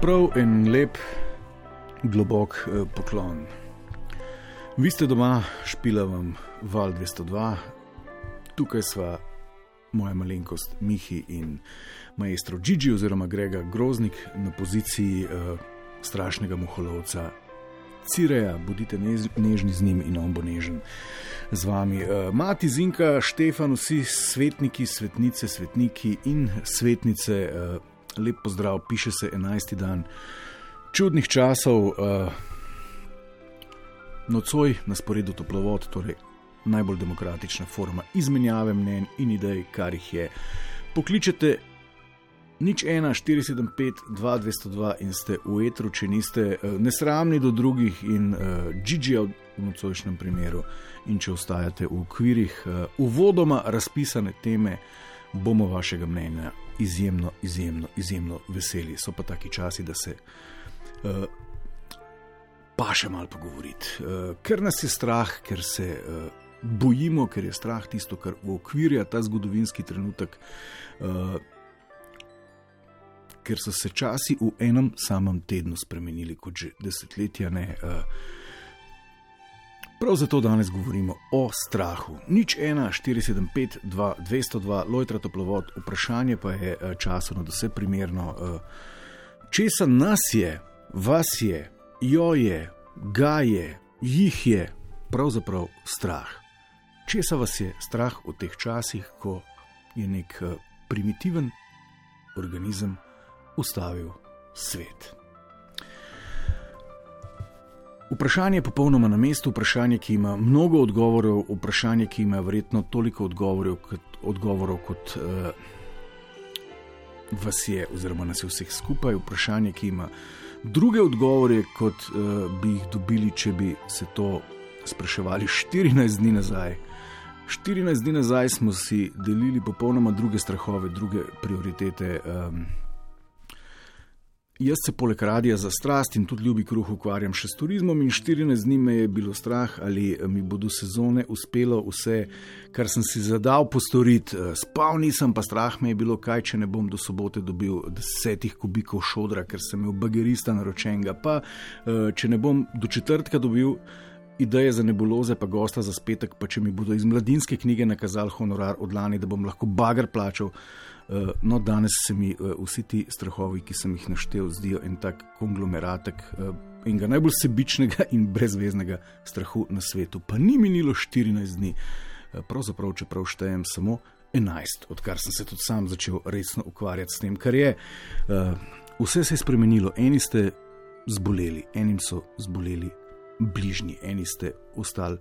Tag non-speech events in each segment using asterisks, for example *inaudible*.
Prav en lep, globok eh, poklon. Vi ste doma, špila vam val 202, tukaj sva moja malenkost Mihi in maestro Gigi oziroma Grega Groznik na poziciji eh, strašnega muholovca. Cireja, bodite než, nežni z njim in on bo nežen z vami. Eh, Mati Zinka, Štefan, vsi svetniki, svetnice, svetniki in svetnice, eh, lep pozdrav, piše se 11. dan čudnih časov, uh, nocoj na sporedu toplovod, torej najbolj demokratična forma izmenjave mnen in idej, kar jih je. Pokličete nič 1, 475, 2202 in ste v etru, če niste uh, nesramni do drugih in uh, Gigi v nocojšnjem primeru, in če ostajate v okvirih uh, uvodoma razpisane teme, bomo vašega mnenja izjemno, izjemno, izjemno veseli. So pa taki časi, da se uh, pa še malo pogovoriti. Uh, ker nas je strah, ker se uh, bojimo, ker je strah tisto, kar ukvirja ta zgodovinski trenutek. Uh, Ker so se časi v enem samem tednu spremenili, kot že desetletja ne. Uh, Prav zato danes govorimo o strahu. Nič 1, 475, 2, 202, lojtra toplovod, vprašanje pa je eh, časovno, da se primerno. Eh, česa nas je, vas je, jo je, ga je, jih je, pravzaprav strah. Česa vas je strah v teh časih, ko je nek eh, primitiven organizem ustavil svet? Vprašanje je popolnoma na mestu, vprašanje, ki ima mnogo odgovorov, vprašanje, ki ima verjetno toliko odgovorov kot, odgovorov, kot uh, vas je, oziroma nas je vseh skupaj, vprašanje, ki ima druge odgovore, kot uh, bi jih dobili, če bi se to spraševali 14 dni nazaj. 14 dni nazaj smo si delili popolnoma druge strahove, druge prioritete. Um, Jaz se poleg radia za strast in tudi ljubi kruh ukvarjam še s turizmom, in 14 dni me je bilo strah, ali mi bodo sezone uspelo vse, kar sem si zadal postoriti. Spal nisem, pa strah me je bilo, kaj če ne bom do sobote dobil desetih kubikov šodra, ker sem imel bagerista naročenega, pa če ne bom do četrtka dobil. Ideje za nebuloze, pa gosta za spetek, pa če mi bodo iz mladinske knjige nakazali honorar od lani, da bom lahko bagar plačal. Eh, no, danes se mi eh, vsi ti strahovi, ki sem jih naštel, zdijo en tak konglomeratek eh, enega najbolj sebičnega in brezveznega strahu na svetu. Pa ni minilo 14 dni, pravzaprav, čeprav štejem samo 11, odkar sem se tudi sam začel resno ukvarjati s tem, kar je. Vse se je spremenilo, eni ste zboleli, enim so zboleli bližnji, eni ste ostali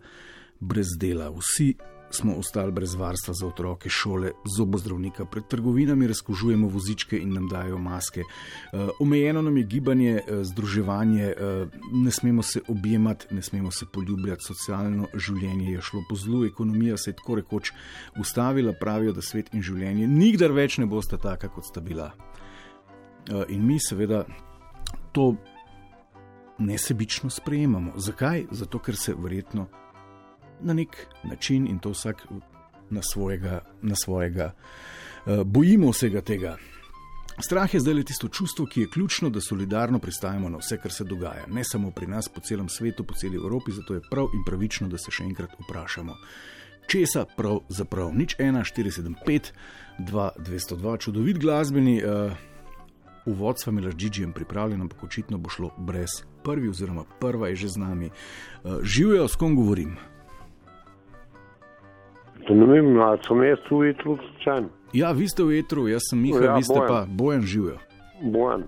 brez dela, vsi smo ostali brez varstva za otroke, šole, zobozdravnika, pred trgovinami razkožujemo vozičke in nam dajo maske. Uh, omejeno nam je gibanje, uh, združevanje, uh, ne smemo se objemati, ne smemo se poljubljati, socialno življenje je šlo po zlu, ekonomija se je tako rekoč ustavila, pravijo, da svet in življenje nikdar več ne bosta taka, kot sta bila. In mi seveda to nesebično sprejemamo. Zakaj? Zato, ker se verjetno na nek način in to vsak na svojega, na svojega uh, bojimo vsega tega. Strah je zdaj le tisto čustvo, ki je ključno, da solidarno pristajamo na vse, kar se dogaja. Ne samo pri nas, po celem svetu, po celi Evropi, zato je prav in pravično, da se še enkrat vprašamo, česa pravzaprav nič 1, 475, 2, 202, čudovit glasbeni. Uh, Uvod s kom govorim? Ne vem, ali sem jaz v etru slučajen. Ja, vi ste v etru, jaz sem Miha, Ja, vi ste Bojan. pa bojen živijo. Bojan.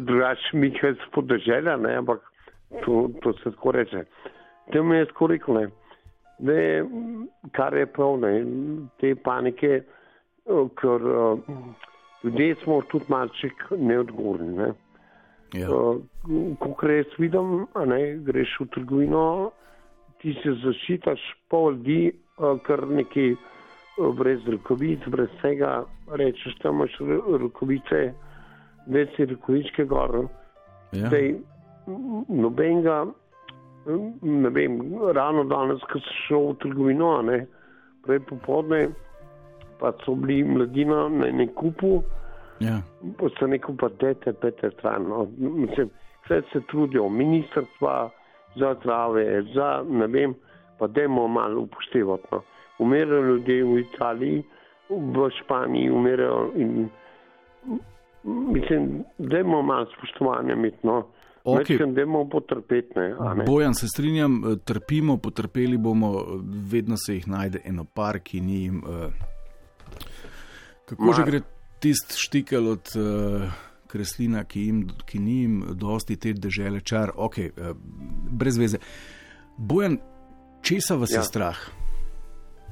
Drugače mi je spodeželja, ne, ampak to, to se tako reče. Te mi je tako rekel, ne, je, kar je prav, ne, te panike, ker o, ljudje smo tudi malček neodgovorni. Ne. Ja. Uh, Ko res vidim, ne, greš v trgovino, ti se zaščitaš, pol ljudi, kar neki brez rokavic, brez vsega, rečeš, tam imaš ro- rokavice, več si rokavičke gor. Ja. M, nobenega, ne vem, ravno danes, ko sem šel v trgovino, ne, prej popoldne, pa so bili mladina na enem kupu, Ja. pa so neko pa dete, pete stran. No. Mislim, vse se trudijo, ministrstva za zdrave, za ne vem, pa dajmo malo upoštevati. No. Umirajo ljudje v Italiji, v Španiji umirajo in mislim, dajmo malo spoštovanja. No. Okej. Okay. Dajmo potrpeti, ne, ne. Bojan, se strinjam, eh, trpimo, potrpeli bomo, eh, vedno se jih najde eno par, ki ni jim. Uh, kako Mar. že gre tisti štikel od uh, kreslina, ki, jim, ki ni jim dosti te države čar, ok, uh, brez veze. Bojan, česa vas ja. Je strah?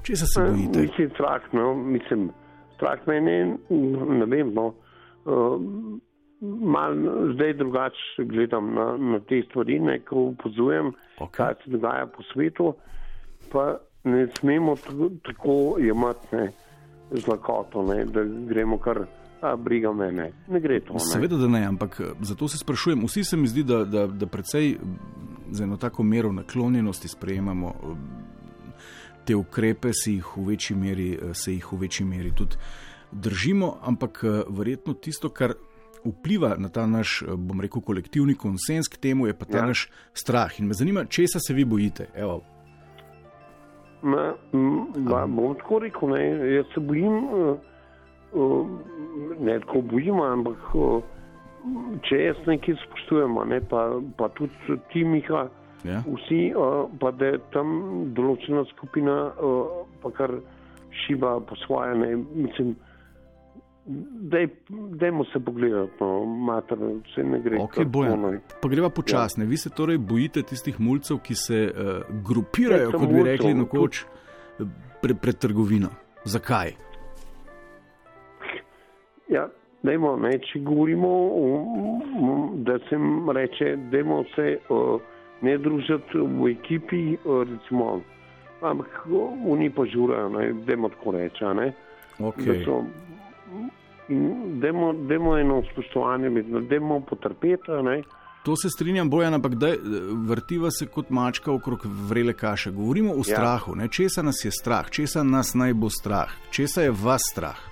Česa se bojite? Mislim, strah, no, mislim, strah mene, ne vem, no. Uh, mal zdaj drugače gledam na, na te stvari, ne, ko upozujem, Ok. kaj se dogaja po svetu, pa ne smemo tako- tako jemati ne, z lakoto, ne, da gremo kar, a briga mene. Ne gre to. Ne. Seveda, da ne, ampak eh, zato se sprašujem. Vsi se mi zdi, da, da, da precej mm, z eno tako mero naklonjenosti sprejemamo eh, te ukrepe, se jih v večji meri, eh, se jih v večji meri tudi držimo, ampak eh, verjetno tisto, kar vpliva na ta naš, eh, bom rekel, kolektivni konsens k temu, je pa ta ja. Naš strah. In me zanima, česa se vi bojite? Evo, Ma, ma, bom tako rekel, ne, jaz se bojim, uh, ne tako bojim, ampak če jaz nekaj spoštujemo, ne, pa, pa tudi ti, Miha, ja? vsi, pa da je tam določena skupina, pa kar šiba po svoje, ne, mislim, daj, dajmo se pogledati, no, mater, vse ne gre. Ok, kar Bojan. tako, ne. Pa greva počasne. Ja. Vi se torej bojite tistih mulcev, ki se uh, grupirajo, kot bi mulcev, rekli, nekoč pre, pred trgovino. Zakaj? Ja, dajmo, ne, če govorimo, um, da se reče, da se uh, ne družiti v ekipi, uh, recimo, ampak oni pa žurajo, da jim tako da Okay. so, in dajmo, dajmo eno spoštovanje, da jim potrpeti. To se strinjam, Bojan, ampak daj, vrtiva se kot mačka okrog vrele kaše. Govorimo o ja. strahu. Ne? Česa nas je strah, česa nas naj bo strah, česa je vas strah.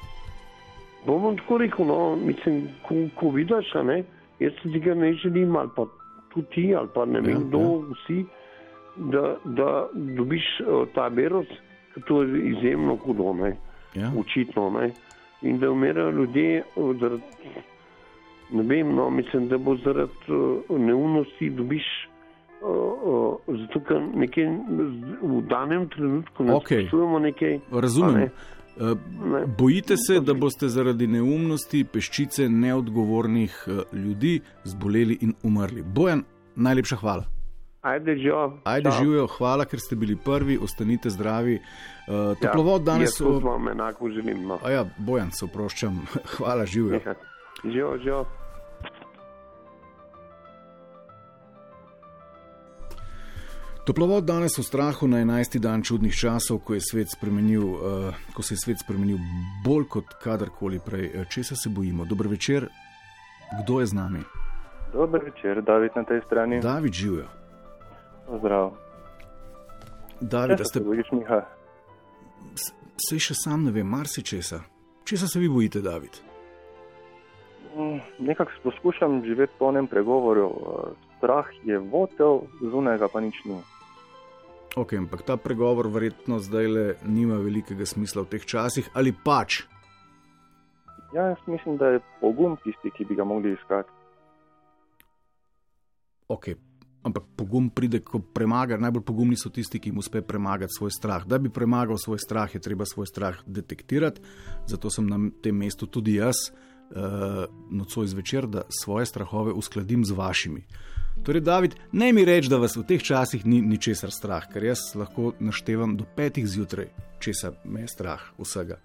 Bom tako rekel, no, mislim, ko, ko vidiš, ne, jaz tega ne želim, ali pa tudi ti, ali pa ne vem, Ja, kdo, ja. vsi, da, da dobiš uh, ta virus, ker to je izjemno hudo, ne, Ja? očitno, ne, in da umirajo ljudje, zaradi, ne vem, no, mislim, da bo zaradi uh, neumnosti dobiš. Uh, uh, zato, ker nekaj v danem trenutku ne Okej. spoštujemo nekaj. Razumem. ne. Bojite se, da boste zaradi neumnosti peščice neodgovornih eh, ljudi zboleli in umrli. Bojan, najlepša hvala. Ajde, že. Ajde, živijo, hvala, ker ste bili prvi, ostanite zdravi. Uh, toplovod danes. Ja, tudi vam enako želim. No. A ja, Bojan, se oproščam, *laughs* hvala, živijo. Živijo, živijo. Toplovod danes v strahu na 11. dan čudnih časov, ko, je svet spremenil, uh, ko se je svet spremenil bolj kot kadarkoli prej. Eh, Česa se bojimo? Dober večer, kdo je z nami? Dober večer, David na tej strani. David živijo. Zdrav. David, a Česa ste se bojiš, Miha? se še sam ne vem, marsičesa. Česa se vi bojite, David? Mm, Nekako poskušam živeti po enem pregovoru. eh, Strah je votel, zunajga pa nič ni. Ok, ampak ta pregovor verjetno zdaj le nima velikega smisla v teh časih, ali pač. Ja, jaz mislim, da je pogum tisti, ki bi ga mogli iskati. Ok, ampak pogum pride, ko premaga. Najbolj pogumni so tisti, ki jim uspe premagati svoj strah. Da bi premagal svoj strah, je treba svoj strah detektirati. Zato sem na tem mestu tudi jaz, uh, nocoj zvečer, da svoje strahove uskladim z vašimi. Torej, David, ne mi reči, da vas v teh časih ni ničesar strah, ker jaz lahko naštevam do petih zjutraj, česa me je strah vsega.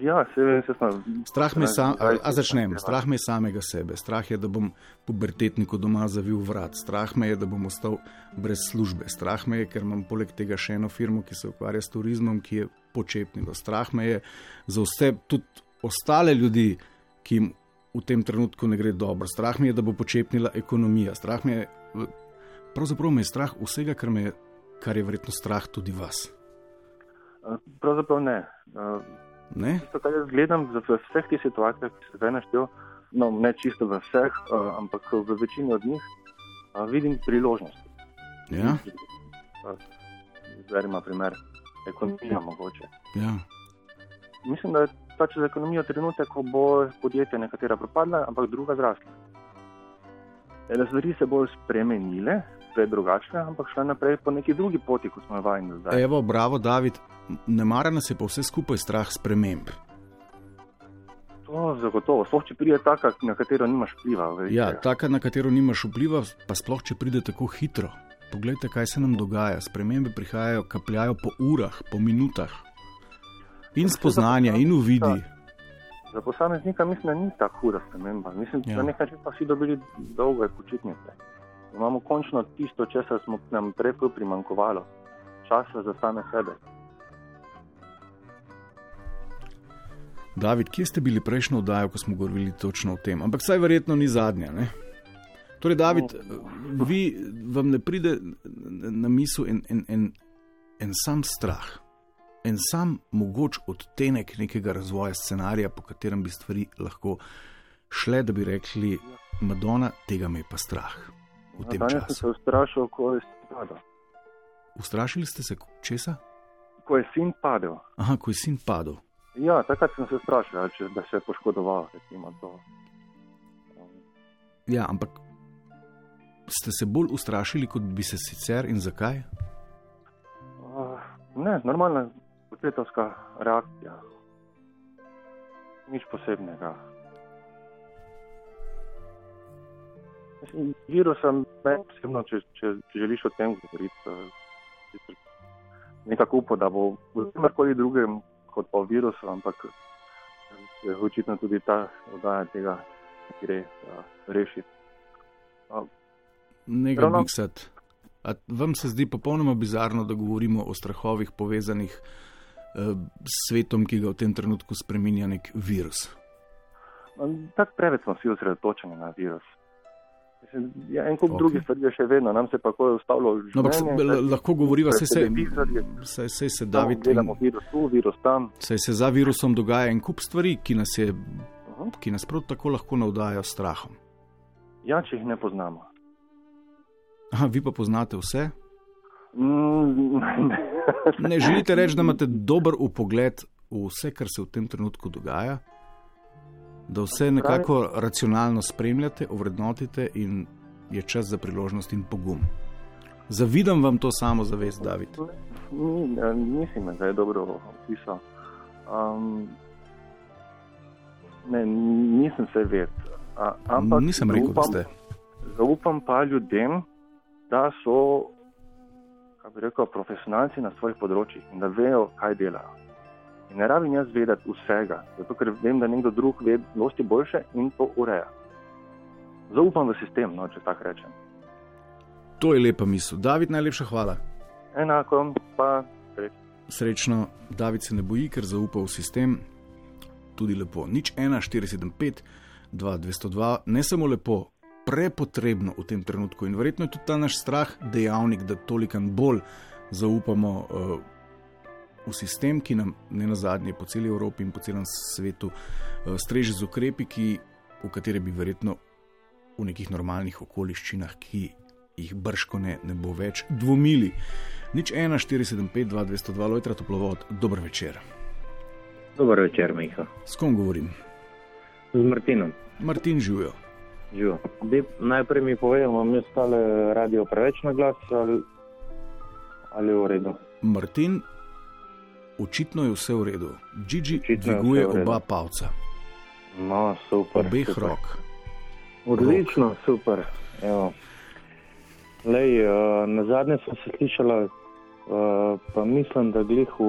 Ja, se vem, se sem. Strah me, sam, a, a začnem. Strah me samega sebe. Strah je, da bom pubertetniku doma zavil vrat. Strah me je, da bom ostal brez službe. Strah me je, ker imam poleg tega še eno firmo, ki se ukvarja s turizmom, ki je počepnilo. Strah me je za vse, tudi ostale ljudi, ki jim v tem trenutku ne gre dobro. Strah me je, da bo počepnila ekonomija. Strah me je, pravzaprav me je strah vsega, kar, me je, kar je verjetno strah tudi vas. Pravzaprav ne. Uh, Ne? Tisto, kar jaz gledam v vseh teh situacijah, ki se zdaj naštel, no, ne čisto v vseh, uh, ampak v večini od njih, vidim priložnost. Ja, Zdaj ima primer ekonomija mogoče. ja. Mislim, da je pač za ekonomijo trenutek, ko bo podjetje nekatera propadla, ampak druga zrasla. Stvari se bodo spremenile, spet drugačne, ampak šle naprej po neki drugi poti, kot smo vajeni zdaj. Evo, bravo, David. Ne mara nas je pa vse skupaj strah sprememb. To zagotovo, sploh če pride taka, na katero nimaš vpliva. velikega. Ja, taka, na katero nimaš vpliva, pa sploh če pride tako hitro. Poglejte, kaj se nam dogaja. Spremembe prihajajo, kapljajo po urah, po minutah. In spoznanja, in uvidi. Za posameznika mislim, da ni tako huda sprememba. Mislim, Ja. da nekaj časa vsi dobili dolge počitnice. Imamo končno tisto, česar smo nam prej ful primankovalo. Časa za same sebe. David, kje ste bili prejšnjo oddajo, ko smo govorili točno o tem? Ampak saj verjetno ni zadnja. Ne? Torej, David, vi vam ne pride na misel en, en, en, en sam strah, en sam mogoč odtenek nekega razvoja scenarija, po katerem bi stvari lahko šle, da bi rekli, Madonna, tega me je pa strah v tem Danes sem se času. ustrašil, ko je sin padel. Ustrašili ste se česa? Ko je sin padel. Aha, ko je sin padel. Ja, takrat sem se ustrašil, da se je poškodoval. Recimo, to. Ja, ampak ste se bolj ustrašili, kot bi se sicer in zakaj? Uh, ne, normalna očetovska reakcija. Nič posebnega. Mislim, Virusom, ne posebno, če, če, če želiš o tem govoriti, sicer nekako upam, da bo v čemkoli drugem kot pa v virusu, ampak eh, je očitno tudi ta oddaja tega, ki gre uh, rešiti. Ne Ravno- gre miksati. A vam se zdi popolnoma bizarno, da govorimo o strahovih povezanih eh, svetom, ki ga v tem trenutku spreminja nek virus? Tako preveč smo vsi osredotočeni na virus. Ja, en kup Ok. okay. drugih stvari je še vedno, nam se pa ko je ustavilo No, ampak se- življenje. lahko govoriva, se, saj, saj se samo David, gledamo virus tu, virus tam. saj se za virusom dogaja en kup stvari, ki nas, je, Uh -huh. ki nas prav tako lahko navdajajo s strahom. Ja, če jih ne poznamo. Aha, vi pa poznate vse? Mm, *laughs* ne. *laughs* Ne želite reči, da imate dober upogled v vse, kar se v tem trenutku dogaja, da vse nekako racionalno spremljate, ovrednotite in je čas za priložnost in pogum. Zavidam vam to samo zavest, David. Ni, Mislim, da je dobro opisal. Um, ne, nisem se ved. A, ampak Nisem rekel, da zaupam- ste. Zaupam pa ljudem, da so kako bi rekel, profesionalci na svojih področjih in da vejo, kaj delajo. In ne rabim jaz vedeti vsega, zato ker vem, da nekdo drug ve dosti boljše in to ureja. Zaupam v sistem, no, če tako rečem. To je lepa misel. David, najlepša hvala. Enako pa srečno. Srečno, David se ne boji, ker zaupa v sistem. Tudi lepo. Nič 1, 475, 2, 202, ne samo lepo, prepotrebno v tem trenutku. In verjetno je tudi ta naš strah dejavnik, da toliko bolj zaupamo uh, v sistem, ki nam ne na zadnje po celi Evropi in po celem svetu uh, streže z ukrepi, ki, v katere bi verjetno v nekih normalnih okoliščinah, ki jih brško ne, ne bo več dvomili. Nič 1, 475, 2, 202, Lojtra Toplovod, dober večer. Dober večer, Miha. S kom govorim? Z Martinom. Martin živijo. Živo. Najprej mi povej, imam jaz tale radio preveč na glas ali, ali v redu. Martin, očitno je vse v redu. Gigi Očitno je dviguje redu. oba palca, No, super. obeh super. rok. Odlično, super. Evo. Lej, uh, na zadnje sem se slišala, uh, pa mislim, da glih v,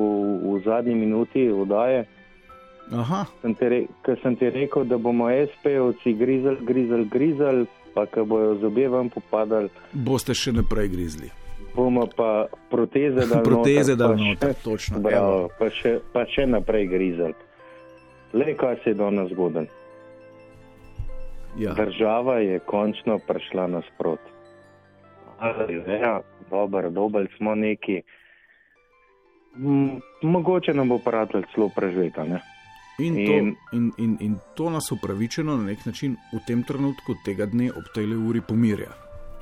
v zadnji minuti vdaje, Aha, sem re, ker sem ti rekel, da bomo SP-ovci grizel, grizel, grizel, pa ko bojo zobje vam popadali, boste še naprej grizli. bomo pa proteze dali *laughs* Proteze noter, dal noter, točno. Bravo, pa, še, pa še naprej grizel. Le kaj se je danes zgodil. Ja. Država je končno prišla nasprot. Ja, dober, dober smo neki. Mogoče nam bo paratl celo preživeti. ne? In, to, In- in, in, in to nas upravičeno na nek način v tem trenutku tega dne ob tej uri pomirja.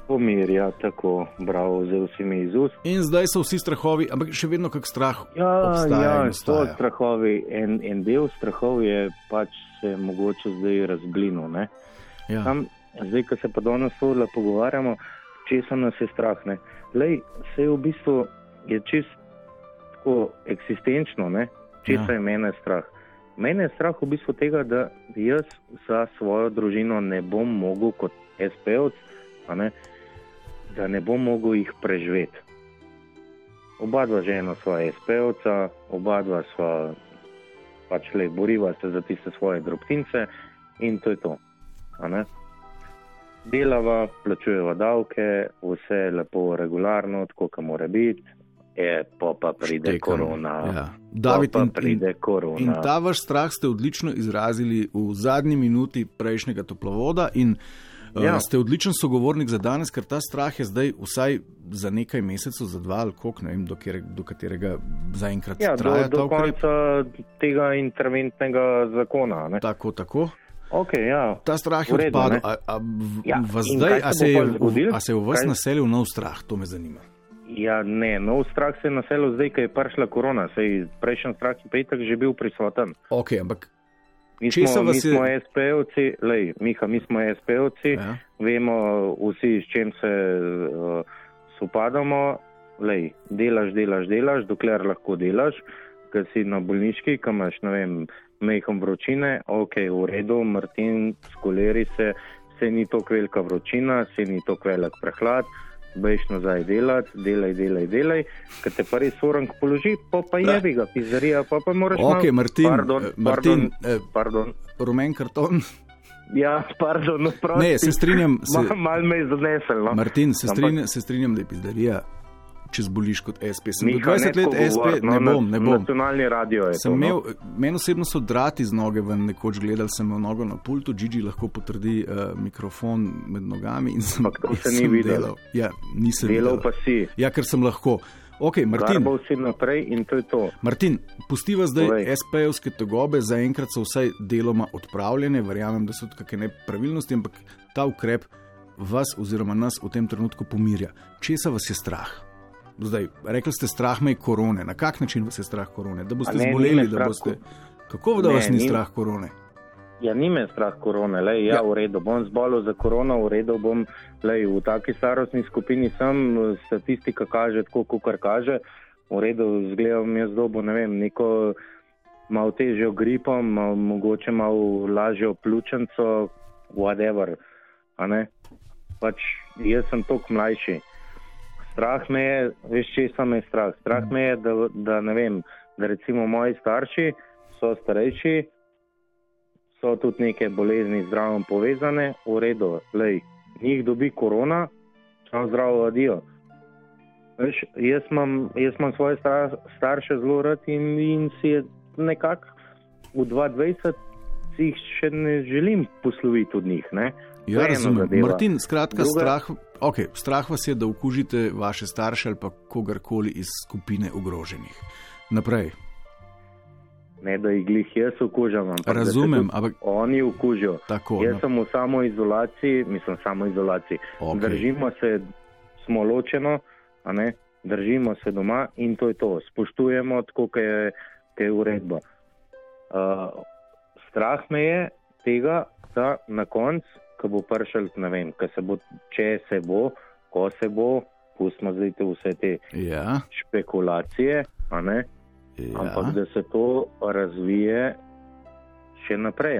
Pomirja, tako, bravo, vzel si mi iz ust. In zdaj so vsi strahovi, ampak še vedno kak strah Ja, obstaja. ja, in so strahovi. En, en del strahov je pač se mogoče zdaj razblinil. ne. Ja. Tam, zdaj, ko se pa danes tole pogovarjamo, česa nas je strah. Ne? Lej, vse v bistvu je čist tako eksistenčno, ne? česa ja. je mene strah. Mene je strah v bistvu tega, da jaz za svojo družino ne bom mogel kot ne, da ne bom mogel jih preživeti. Oba dva žena sva SP-ovca, oba dva sva pač le boriva se za tiste svoje drobtince in to je to. Delava, plačujeva davke, vse je lepo, regularno, tako kot mora biti, e, pa pa pride Štekam. korona. Ja. David, pa in, pa pride in, korona. in ta vaš strah ste odlično izrazili v zadnji minuti prejšnjega toplovoda. In, ja. Ja. uh, ste odličen sogovornik za danes, ker ta strah je zdaj vsaj za nekaj mesecev, za dva ali koliko, ne vem, do, kjer, do katerega zaenkrat ja, do, traja do ukrep. konca tega interventnega zakona. Ne? Tako, tako. Okay, ja. Ta strah je odpadel. A, a, v, Ja, zdaj, a se je, v- a se je v vas Kaj- naselil nov strah? To me zanima. Ja, ne, nov strah se je naselil zdaj, ko je prišla korona, sej prejšnji strah je pa itak že bil prisoten. Ok, ampak Mi Česa smo, mi vas je- smo SP-ovci, lej, Miha, mi smo SP-ovci, ja. vemo vsi, s čim se uh, spopadamo. Lej, delaš, delaš, delaš, dokler lahko delaš, ker si na bolniški, kam imaš, ne vem, mehom vročine, ok, v redu, Martin, skoleri se, se ni tako velika vročina, se ni tako velik prehlad. Bejš nazaj delati, delaj, delaj, delaj, ker te pa res orang položi, pa pa jebi ga, pizzerija, pa pa moraš Ok, malo- Martin, pardon, eh, Martin, pardon, eh, pardon. rumen karton. Ja, pardon, prosti. Ne, se strinjam, se- *laughs* Mal, mal me je zanesel. No? Martin, se Ampak- strinjam, se strinjam, da je pizdarija, če zboliš kot SP. Sem Miha, 20 let tako SP, govori, no, ne bom, ne bom. Nacionalni radio je Sem to. imel, no. meni osebno so drati z noge ven, nekoč gledal sem imel nogo na pultu, Gigi lahko potrdi uh, mikrofon med nogami in sem, Ampak to se ni sem videlo. delal. Ja, nisem Delal videl. pa si, Ja, ker sem lahko. Ok, Martin, garbal si naprej in to je to. Martin pustiva zdaj. SP-jevske tegobe, zaenkrat so vsaj deloma odpravljene, verjamem, da so tudi kakšne nepravilnosti, ampak ta ukrep vas oziroma nas v tem trenutku pomirja. Česa vas je strah? Zdaj, rekli ste, strah me je korone. Na kak način vas je strah korone? Da boste ne, zboleli, da boste. ko- Kako da Ne, vas ni ni- strah korone? Ja, ni me strah korone, le, ja, Ja. v redu, bom zbolel za korono, v redu bom, lej, v taki starostni skupini sem, statistika kaže tako, kot kaže, v redu, zgledam jaz dobo, ne vem, neko malo težjo gripo, malo, mogoče malo lažjo pljučnico, whatever, a ne, pač jaz sem tok mlajši. Strah me je, veš, česa me je strah. Strah me je, da, da ne vem, da recimo moji starši so starejši, so tudi neke bolezni z zdravjem povezane, v redu, lej, njih dobi korona, čau zdravo, adijo. Veš, jaz, imam, jaz imam svoje star, starše zelo rad in, in si je nekako v 22 si jih še ne želim posloviti od njih. Ne? Ja, razumem. zadeva. Martin, skratka, Druga- strah, okay, strah vas je, da okužite vaše starše ali pa kogarkoli iz skupine ogroženih. Naprej. Ne, da jih glih jaz okužam, ampak Razumem, ampak oni okužijo. tako. Jaz no, sem v samoizolaciji, mislim, samoizolaciji. okej. Držimo se, smo ločeno, držimo se doma in to je to. Spoštujemo tako, kot je, kot je uredba. Uh, strah me je tega, da na koncu, ko bo prišel, ne vem, se bo, če se bo, ko se bo, pustimo zdaj te vse te Ja, špekulacije, ja. ampak da se to razvije še naprej.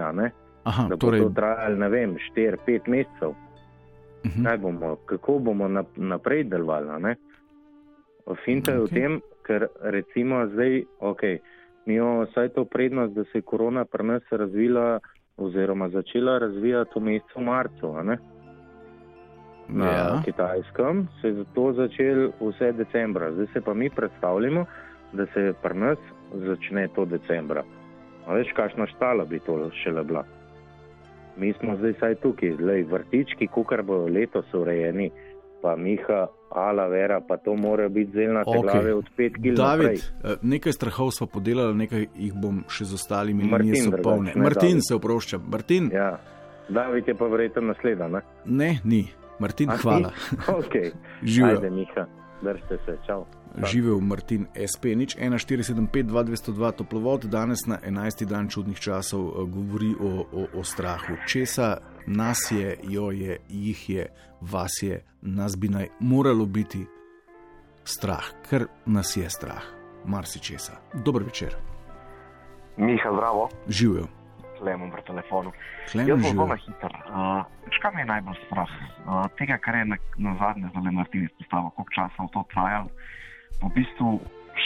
Aha, Da bo torej, to trajalo, ne vem, 4-5 mesecev. mhm. Kaj bomo, kako bomo nap- naprej delovali. Finta je v Okej. tem, ker recimo zdaj, ok, Mi imamo vsaj to prednost, da se je korona pri nas razvila oziroma začela razvijati v mesecu marcu. Na Ja. kitajskem se je to začelo vse decembra. Zdaj se pa mi predstavljamo, da se pri nas začne to decembra. A veš, kakšna štala bi to šele bila. Mi smo zdaj saj tukaj, zdaj vrtički, kukar bodo letos urejeni, pa Miha, Ala Vera, pa to mora biti Okej. okay. glave od 5 kg. David, eh, nekaj strahov smo podelali, nekaj jih bom še z ostalimi linije so polne. ne Martin David. se oprošča. Martin, ja. David je pa verjetno naslednja. Ne? ne, ni. Martin, A hvala. *laughs* Okay. *laughs* Živijo. Ajde, Miha, držite se, čau. Živel Martin SP, nič 1475 2202 toplovod, danes na 11. dan čudnih časov eh, govori o, o, o strahu. Česa nas je, jo je, jih je, vas je, nas bi naj moralo biti strah, ker nas je strah, marsičesa. Dober večer, Miha, zdravo, živijo. Klemom pri telefonu. Klemen Jaz bom zelo hiter. Uh, Škaj me je najbolj strah? Uh, tega, kar je na, na zadnje zelo Martin izpostavil, koliko časa v to trajalo. V bistvu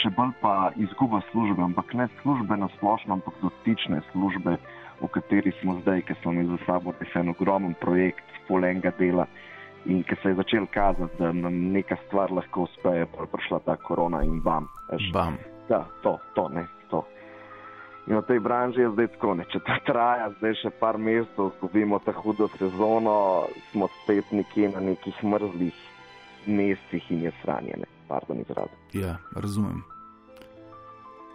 še bolj pa izguba službe, ampak ne službe na splošno, ampak dotične službe, v kateri smo zdaj, ki smo imeli za sabo res en ogromen projekt, spolenga dela. In ki se je začel kazati, da nam neka stvar lahko uspe, je prišla ta korona in bam. veš. Bam. Da, to, to, ne, to. In v tej branži je zdaj tako, ne, če to traja, zdaj še par mesecev, izgubimo ta hudo sezono, smo spet nekje na nekih mrzlih mestih in je sranjene. Pardon, izraz. Ja, razumem.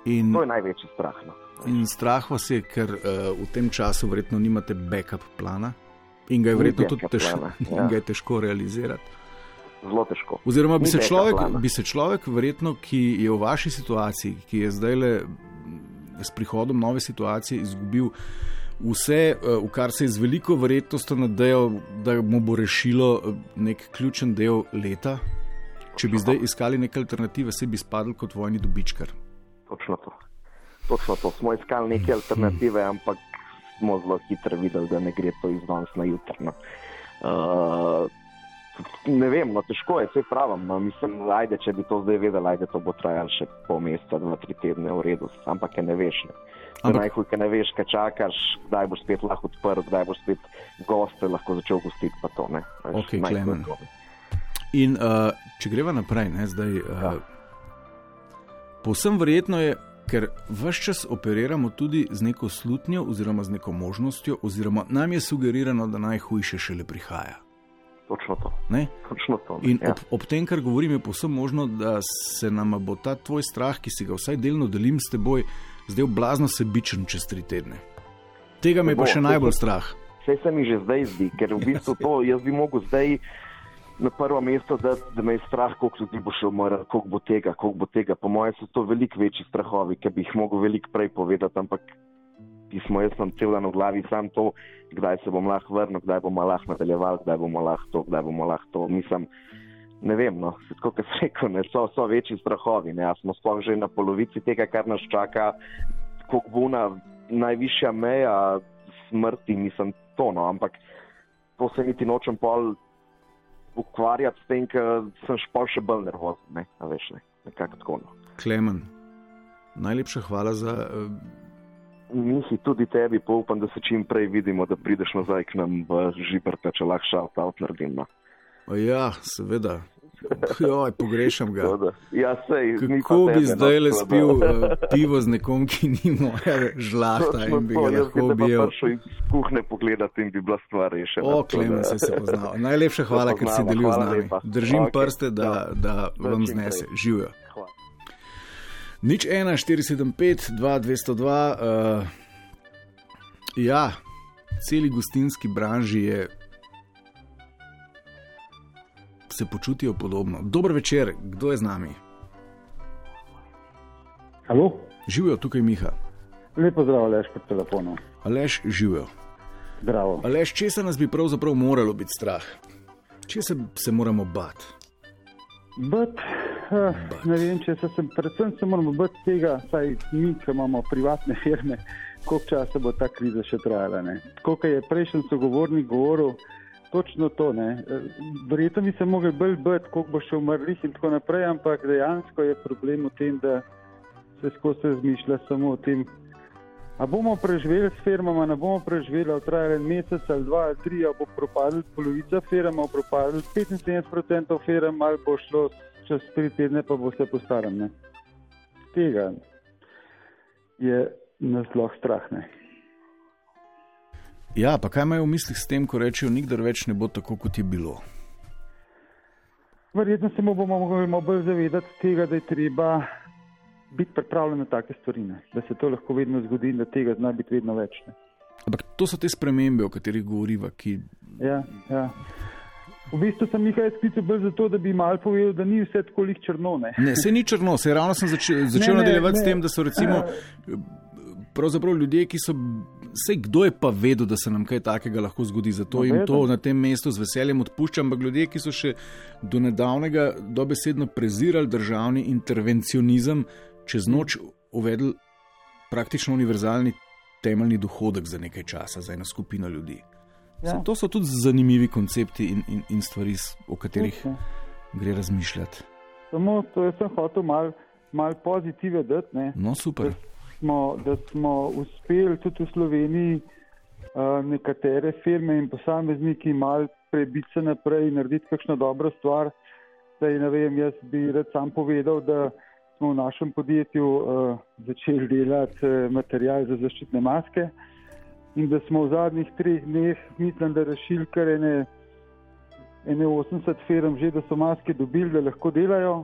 In, To je največji strah. No. in strah vas je, ker uh, v tem času verjetno nimate backup plana in ga je verjetno tudi težko, *laughs* ja. ga je težko realizirati. Zelo težko. Oziroma, bi Ni se, človek, plana. bi se človek, verjetno, ki je v vaši situaciji, ki je zdaj le s prihodom nove situacije izgubil vse, eh, v kar se je z veliko verjetnostjo nadejal, da mu bo rešilo eh, nek ključen del leta. Če bi zdaj iskali neke alternative, se bi spadal kot vojni dobičkar. Točno to. Točno to. Smo iskali neke alternative, ampak smo zelo hitro videli, da ne gre to iz danes na jutro. No. Uh, ne vem, no, težko je, vse pravim. No. Mislim, ajde, če bi to zdaj vedel, ajde, to bo trajalo še pol meseca, dva, tri tedne, v redu, ampak je ne veš. Ne. Ampak-. Najhuj, ker ne veš, kaj čakaš, kdaj boš spet lahko odprl, kdaj boš spet goste lahko začel gostiti. Pa to, ne. Veš, najhuje Klemen. In uh, če greva naprej, ne, zdaj. Uh, Ja. Povsem verjetno je, ker vse čas operiramo tudi z neko slutnjo, oziroma z neko možnostjo, oziroma nam je sugerirano, da najhujše šele prihaja. Točno to. Ne? Točno to ne. In ja. ob, ob tem, kar govorim, je povsem možno, da se nam bo ta tvoj strah, ki si ga vsaj delno delim s teboj, zdaj blazno sebičen čez tri tedne. Tega me je pa bo, še najbolj bo. strah. Vse se mi že zdaj zdi, ker v bistvu to jaz bi mogel zdaj na prvo mesto, da, da me je strah, koliko ljudi bo še umrlo, koliko bo tega, koliko bo tega. Po mojem so to veliko večji strahovi, ki bi jih mogel veliko prej povedati, ampak pismo jaz sem cel dan v glavi sam to, kdaj se bom lahko vrnil, kdaj bomo lahko nadaljevali, kdaj bomo lahko to, kdaj bomo lahko to. Mislim, ne vem, no, tako kot sem rekel, ne, so, so večji strahovi. Ne, smo sploh že na polovici tega, kar nas čaka, koliko bo na najvišja meja smrti, mislim, to, no, ampak to se niti nočem pol ukvarjati s tem, ker sem špal še bolj nervozen, ne, a veš, ne, nekako tako. No. Klemen, najlepša hvala za. Uh, Mihi, tudi tebi pa upam, da se čim prej vidimo, da prideš nazaj k nam v Žibrta, če lahko šalt out naredim. No. ja, seveda. *laughs* Joj, pogrešam ga. Ja, sej, Kako bi no, zdaj le spil uh, *laughs* pivo z nekom, ki ni moja žlahta in bi ga lahko objel? iz kuhne pogledati in bi bila stvar rešena. O, Klemen, se se poznal. *laughs* Najlepša hvala, ker si poznamo, delil z nami. lepa. Držim Okej, prste, da, ja. da vam znese. Živijo. Nič 1, 475, 2, 202. Uh, ja, celi gostinski branži je. Se počutijo podobno. Dober večer, kdo je z nami? Halo, Živijo tukaj Miha. lepo zdrav, lež po telefonu. Alež živijo. Zdravo. Alež, česa nas bi pravzaprav moralo biti strah? Če se, se moramo bati? Bet, uh, ne vem, če se sem, predvsem se moramo bati tega, saj mi, ki imamo privatne firme, koliko časa bo ta kriza še trajala. kot je prejšnji sogovornik govoril, točno to. ne. Eh, Verjetno bi se mogli bolj bati, koliko bo še umrlih in tako naprej, ampak dejansko je problem v tem, da se skozi razmišlja samo o tem, a bomo preživeli s firmama, ne bomo preživeli, a bo trajalo en mesec ali dva ali tri, a bo propadla polovica firma, bo propadla 75% firm, ali bo šlo čez tri tedne, pa bo vse po starem. Ne. Tega je nas lahko strah. Ne. Ja, pa kaj imajo v mislih s tem, ko rečejo, nikdar več ne bo tako, kot je bilo? Verjetno se bomo morali bolj zavedati tega, da je treba biti pripravljen na take stvari, ne? da se to lahko vedno zgodi in da tega zna biti vedno več. Ne? Ampak to so te spremembe, o katerih govoriva. Ki... Ja, ja. V bistvu sem jih sklical bolj zato, da bi mal povedal, da ni vse tako lih črno. Ne, ne se ni črno, se ravno sem začel, začel nadaljevati s tem, da so recimo. Pravzaprav ljudje, ki so, vse kdo je pa vedel, da se nam kaj takega lahko zgodi, zato no, jim to na tem mestu z veseljem odpuščam. Ampak ljudje, ki so še do nedavnega dobesedno prezirali državni intervencionizem, čez noč uvedli praktično univerzalni temeljni dohodek za nekaj časa, za eno skupino ljudi. Ja. To so tudi zanimivi koncepti in, in, in stvari, o katerih okay. gre razmišljati. Samo to sem hotel malo mal pozitive dati. No, super. Da smo, da smo uspeli tudi v Sloveniji uh, nekatere firme in posamezniki malo prebiti se naprej in narediti kakšno dobro stvar. Zdaj, ne vem, jaz bi rad sam povedal, da smo v našem podjetju uh, začeli delati uh, material za zaščitne maske in da smo v zadnjih treh dneh, mislim, da rešili kar ene, ene 80 firm že, da so maske dobili, da lahko delajo.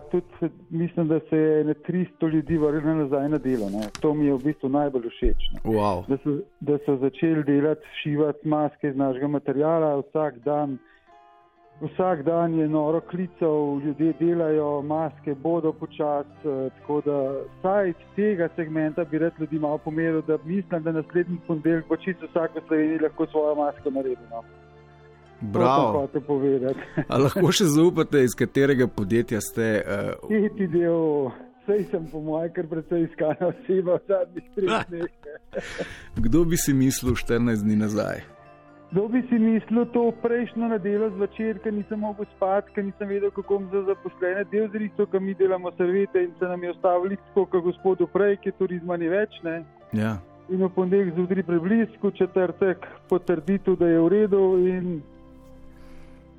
Tudi mislim, da se je na 300 ljudi vrnilo nazaj na delo. Ne. To mi je v bistvu najbolj všeč. Wow. Da, so, da so začeli delati, šivati maske iz našega materijala vsak dan. Vsak dan je noro klicev, ljudje delajo, maske bodo počasi. Eh, tako da vsaj iz tega segmenta bi rad ljudi malo pomeril, da mislim, da naslednji ponedeljek bo čisto vsak v Sloveniji lahko svojo masko naredil. No. Bravo. *laughs* lahko še zaupate, iz katerega podjetja ste? Uh... Sej sem, po mojem, kar precej iskana oseba v zadnjih treh dneh. Kdo bi si mislil 14 dni nazaj? Kdo bi si mislil to prejšnjo nedeljo zvečer, ker nisem mogel spati, ker nisem vedel, kako bom za zaposlene del zristil, ker mi delamo servite in se nam je ostavili tako, kot gospodu prej, ki turizma ni več. Ja. In v ponedeljek zjutraj preblisko, četrtek potrditev, da je v redu.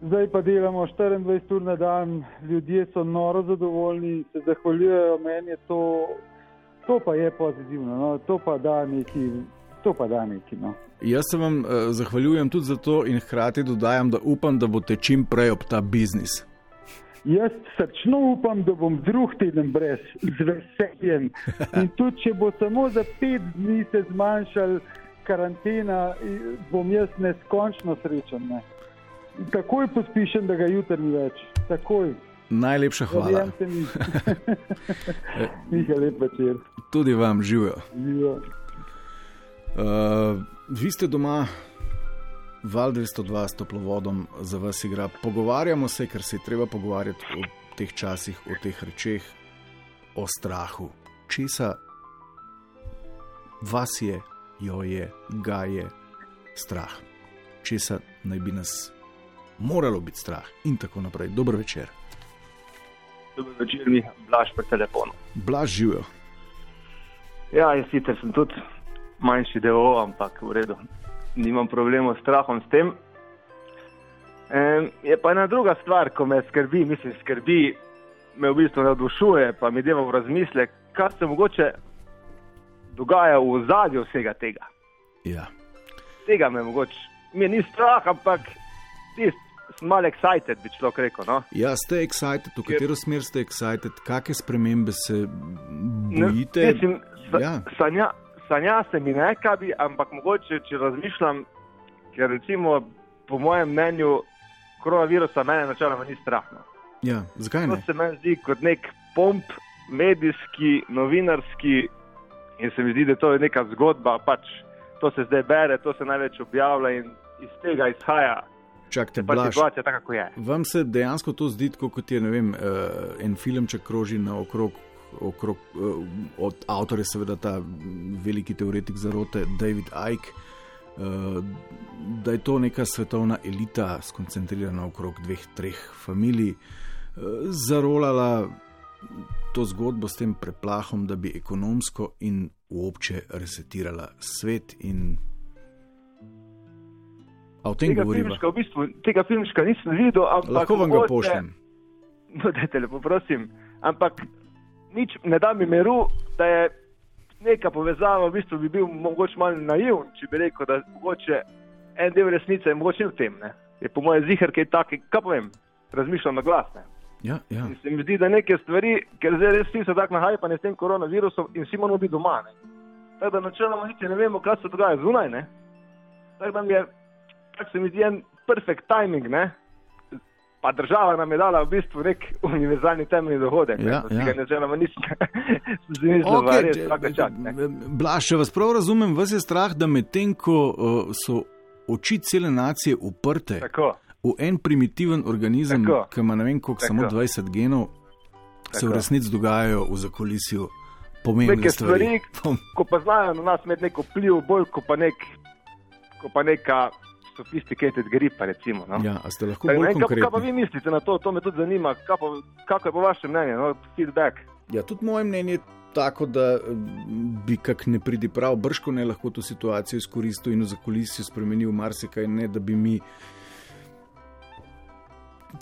Zdaj pa delamo 24 ur na dan, ljudje so noro zadovoljni, se zahvaljujejo meni, to, to pa je pozitivno, no? to pa da neki to pa da neki. No. Jaz se vam uh, zahvaljujem tudi za to in hkrati dodajam, da upam, da boste čim prej ob ta biznis. Jaz srčno upam, da bom drug teden brez, z veseljem. *laughs* In tudi, če bo samo za pet dni se zmanjšal karantena, bom jaz neskončno srečen. Ne. Takoj pospišem, da ga jutri ni več. Takoj. Najlepša hvala. *laughs* Miha, lep večer. Tudi vam živijo. živijo. Uh, vi ste doma, val 202 s toplovodom za vas igra. Pogovarjamo se, ker se je treba pogovarjati o teh časih, o teh rečeh, o strahu. Česa vas je, jo je, ga je strah. Česa naj bi nas moralo biti strah in tako naprej. Dobro večer. Dobro večer, mi blaž po telefonu. Blaž živijo. Ja, jaz sicer sem tudi manjši del, ampak v redu, nimam problemov s strahom s tem. E, je pa ena druga stvar, ko me skrbi, mislim, skrbi, me v bistvu navdušuje, pa mi deva v razmislek, kaj se mogoče dogaja v zadju vsega tega. Ja. Tega me mogoče, mi ni strah, ampak tisti. Malo excited, bi človek rekel. No? Ja, ste excited, v katero smer ste excited, kakšne spremembe se bojite? Ne, mislim, sa, ja. sanja, sanja se mi ne kabi, ampak mogoče, če razmišljam, ker recimo, po mojem mnenju, koronavirusa mene načeloma ni strah. No. Ja, zakaj ne? To se meni zdi kot nek pomp, medijski, novinarski in se mi zdi, da to je neka zgodba, pač to se zdaj bere, to se največ objavlja in iz tega izhaja. Čakajte, pač situacija taka, kako je. Vam se dejansko to zdi, kot je vem, uh, en filmček kroži naokrog okrog, eh, od avtorja, seveda ta veliki teoretik zarote David Icke, eh, da je to neka svetovna elita, skoncentrirana okrog dveh, treh familij, eh, zarolala to zgodbo s tem preplahom, da bi ekonomsko in uopće resetirala svet. In... A o tem Tega govorimo? filmčka, v bistvu, tega filmčka nisem videl, ampak Lahko vam ga mogoče- pošljem. No, dajte lepo, prosim. Ampak nič ne da mi miru, da je neka povezava, v bistvu bi bil mogoče malo naiven, če bi rekel, da mogoče en del resnice je mogoče v tem. Ne? Je po mojem zihar kaj taki, kaj povem, razmišljam na glas. Ne? Ja, ja. In se mi zdi, da neke stvari, ker zdaj res vsi so tako nahajpani s tem koronavirusom in vsi moramo biti doma. Ne? Tako da načeloma niti ne vemo, kaj se dogaja zunaj. Ne? Tako da mi je, tako se mi zdi en perfekt timing, ne? pa država nam je dala v bistvu nek univerzalni temeljni dohodek. Ja, ne? ja. Tega načeloma nisem *laughs* zmislil, Okay, okay, res če- vsak čas. Ne? Blaž, če vas prav razumem, vas je strah, da medtem ko uh, so oči cele nacije uprte Tako. v en primitiven organizem, Tako. ki ima ne vem koliko, samo Tako. 20 genov, se v Tako. resnici dogajajo v zakolisju pomembne Neke stvari. stvari, *laughs* ko pa znajo na nas imeti neko vpliv, bolj kot pa, nek, ko pa neka sophisticated gripa. Recimo, no? Ja, a ste lahko Tako, bolj ne kaj, kaj pa vi mislite na to? To me tudi zanima. Kaj pa, kako je po vašem mnenju, no? feedback? Ja, tudi moje mnenje je tako, da bi kak ne pridi prav, brško ne lahko to situacijo izkoristil in v zakulisju spremenil marsikaj, ne da bi mi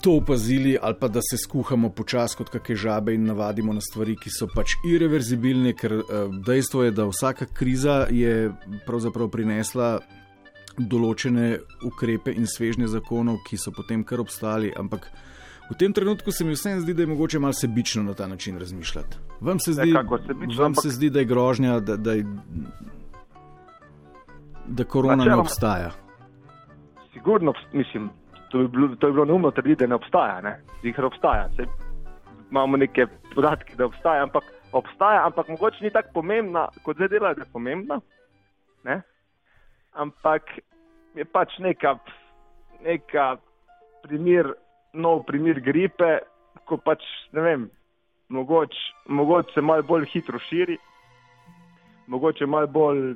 to opazili ali pa da se skuhamo počasi kot kakšne žabe in navadimo na stvari, ki so pač irreverzibilne, ker eh, dejstvo je, da vsaka kriza je pravzaprav prinesla določene ukrepe in svežne zakonov, ki so potem kar obstali, ampak v tem trenutku se mi vseeno zdi, da je mogoče malo sebično na ta način razmišljati. Vam se zdi, Nekako sebično, vam ampak- se zdi da je grožnja, da, da, je, da korona ne Načeloma- obstaja. Sigurno, mislim, to bi bilo, to bi bilo neumno trditi, da ne obstaja. Ne? Zihar obstaja. Saj imamo neke podatke, da obstaja, ampak obstaja, ampak mogoče ni tako pomembna, kot zdaj delajo, da je pomembna. Ne? Ampak je pač neka, neka primer, nov primer gripe, ko pač ne vem, mogoče mogoč se malo bolj hitro širi, mogoče malo bolj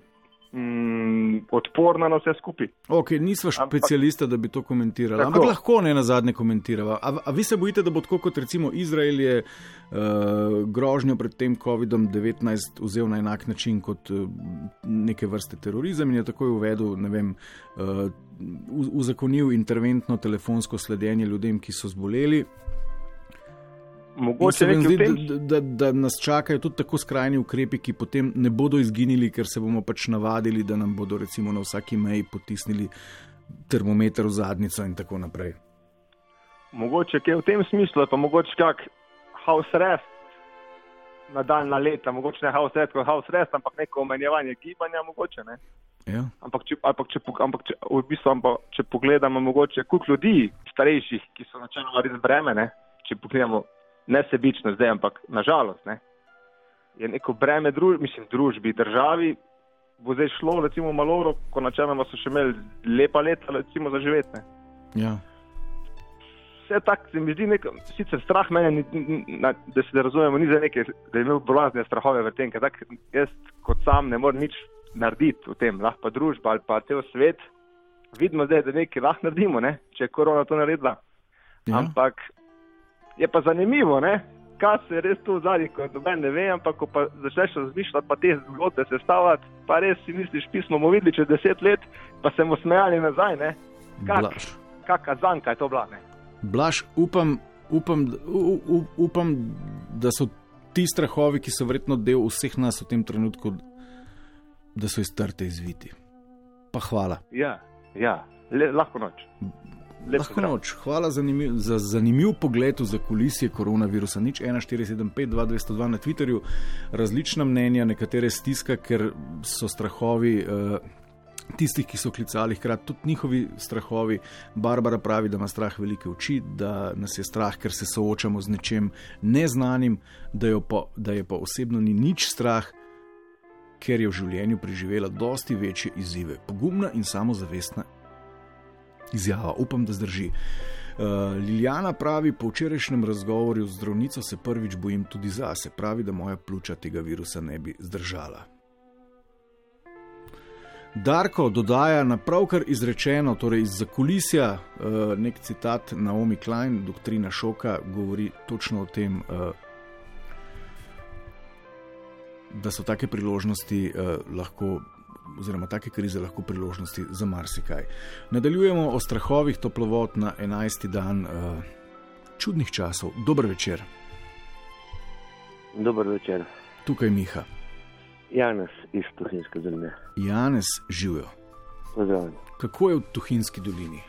mm, odporna na vse skupaj. Ok, nisva specialista, da bi to komentirala, Tako. ampak lahko ne na zadnje komentirava. A, a vi se bojite, da bo tako kot recimo Izrael je uh, grožnjo pred tem COVID-19 vzel na enak način kot uh, neke vrste terorizem in je takoj uvedel, ne vem, uh, uzakonil interventno telefonsko sledenje ljudem, ki so zboleli. Mogoče se zdi, tem, da, da, da nas čakajo tudi tako skrajni ukrepi, ki potem ne bodo izginili, ker se bomo pač navadili, da nam bodo recimo na vsaki meji potisnili termometer v zadnico in tako naprej. mogoče kaj v tem smislu, pa mogoče kak house arrest na daljna leta, mogoče ne house arrest kot house arrest, ampak neko omenjevanje gibanja, mogoče ne. Ja. Ampak, če, ampak, če, ampak če, v bistvu, ampak, če pogledamo, mogoče koliko ljudi, starejših, ki so načeloma res breme, ne? če pogledamo ne sebično zdaj, ampak nažalost, ne? je neko breme druž, mislim, družbi, državi, bo zdaj šlo, recimo, malo, ko načeloma so še imeli lepa leta, recimo, za živeti. Ja. Vse tako se mi zdi, nek, sicer strah mene, ni, na, da se razumemo, ni za neke, da je imel blazne strahove v tem, ker tak, jaz kot sam ne morem nič narediti v tem, lahko pa družba ali pa cel svet. Vidimo zdaj, da nekaj lahko naredimo, ne? če je korona to naredila. Ja. Ampak je pa zanimivo, ne? kaj se res tu v zadnjih, ko noben ne ve, ampak ko pa začneš razmišljati, pa te zgodbe sestavljati, pa res si misliš, pismo bomo videli čez deset let, pa se bomo smejali nazaj, ne? Kak, Blaž. kaka zanka je to bila, ne? Blaž, upam, upam, u, u, upam, da so ti strahovi, ki so verjetno del vseh nas v tem trenutku, da so iz trte izviti. Pa hvala. Ja, ja. Le, lahko noč. Lahko noč. Hvala zanimiv, za zanimiv pogled v zakulisje koronavirusa. Nič 1475-2202 na Twitterju, različna mnenja, nekatere stiska, ker so strahovi. Uh, Tistih, ki so klicali, hkrati tudi njihovi strahovi. Barbara pravi, da ima strah velike oči, da nas je strah, ker se soočamo z nečem neznanim, da, pa, da je pa osebno ni nič strah, ker je v življenju preživela dosti večje izzive. Pogumna in samozavestna izjava, upam, da zdrži. Uh, Liljana pravi, po včerajšnjem razgovoru z zdravnico se prvič bojim tudi zase. Pravi, da moja pljuča tega virusa ne bi zdržala. Darko dodaja na pravkar izrečeno, torej iz zakulisja, uh, nek citat Naomi Klein, doktrina šoka, govori točno o tem. Uh, da so take priložnosti uh, lahko. Oziroma, take krize lahko priložnosti za marsikaj. Nadaljujemo o strahovih toplovod na 11. dan uh, čudnih časov. Dober večer. Dober večer. Tukaj Miha. Janes iz Tuhinske doline. Janes živijo. Pozdravljen. Kako je v Tuhinski dolini?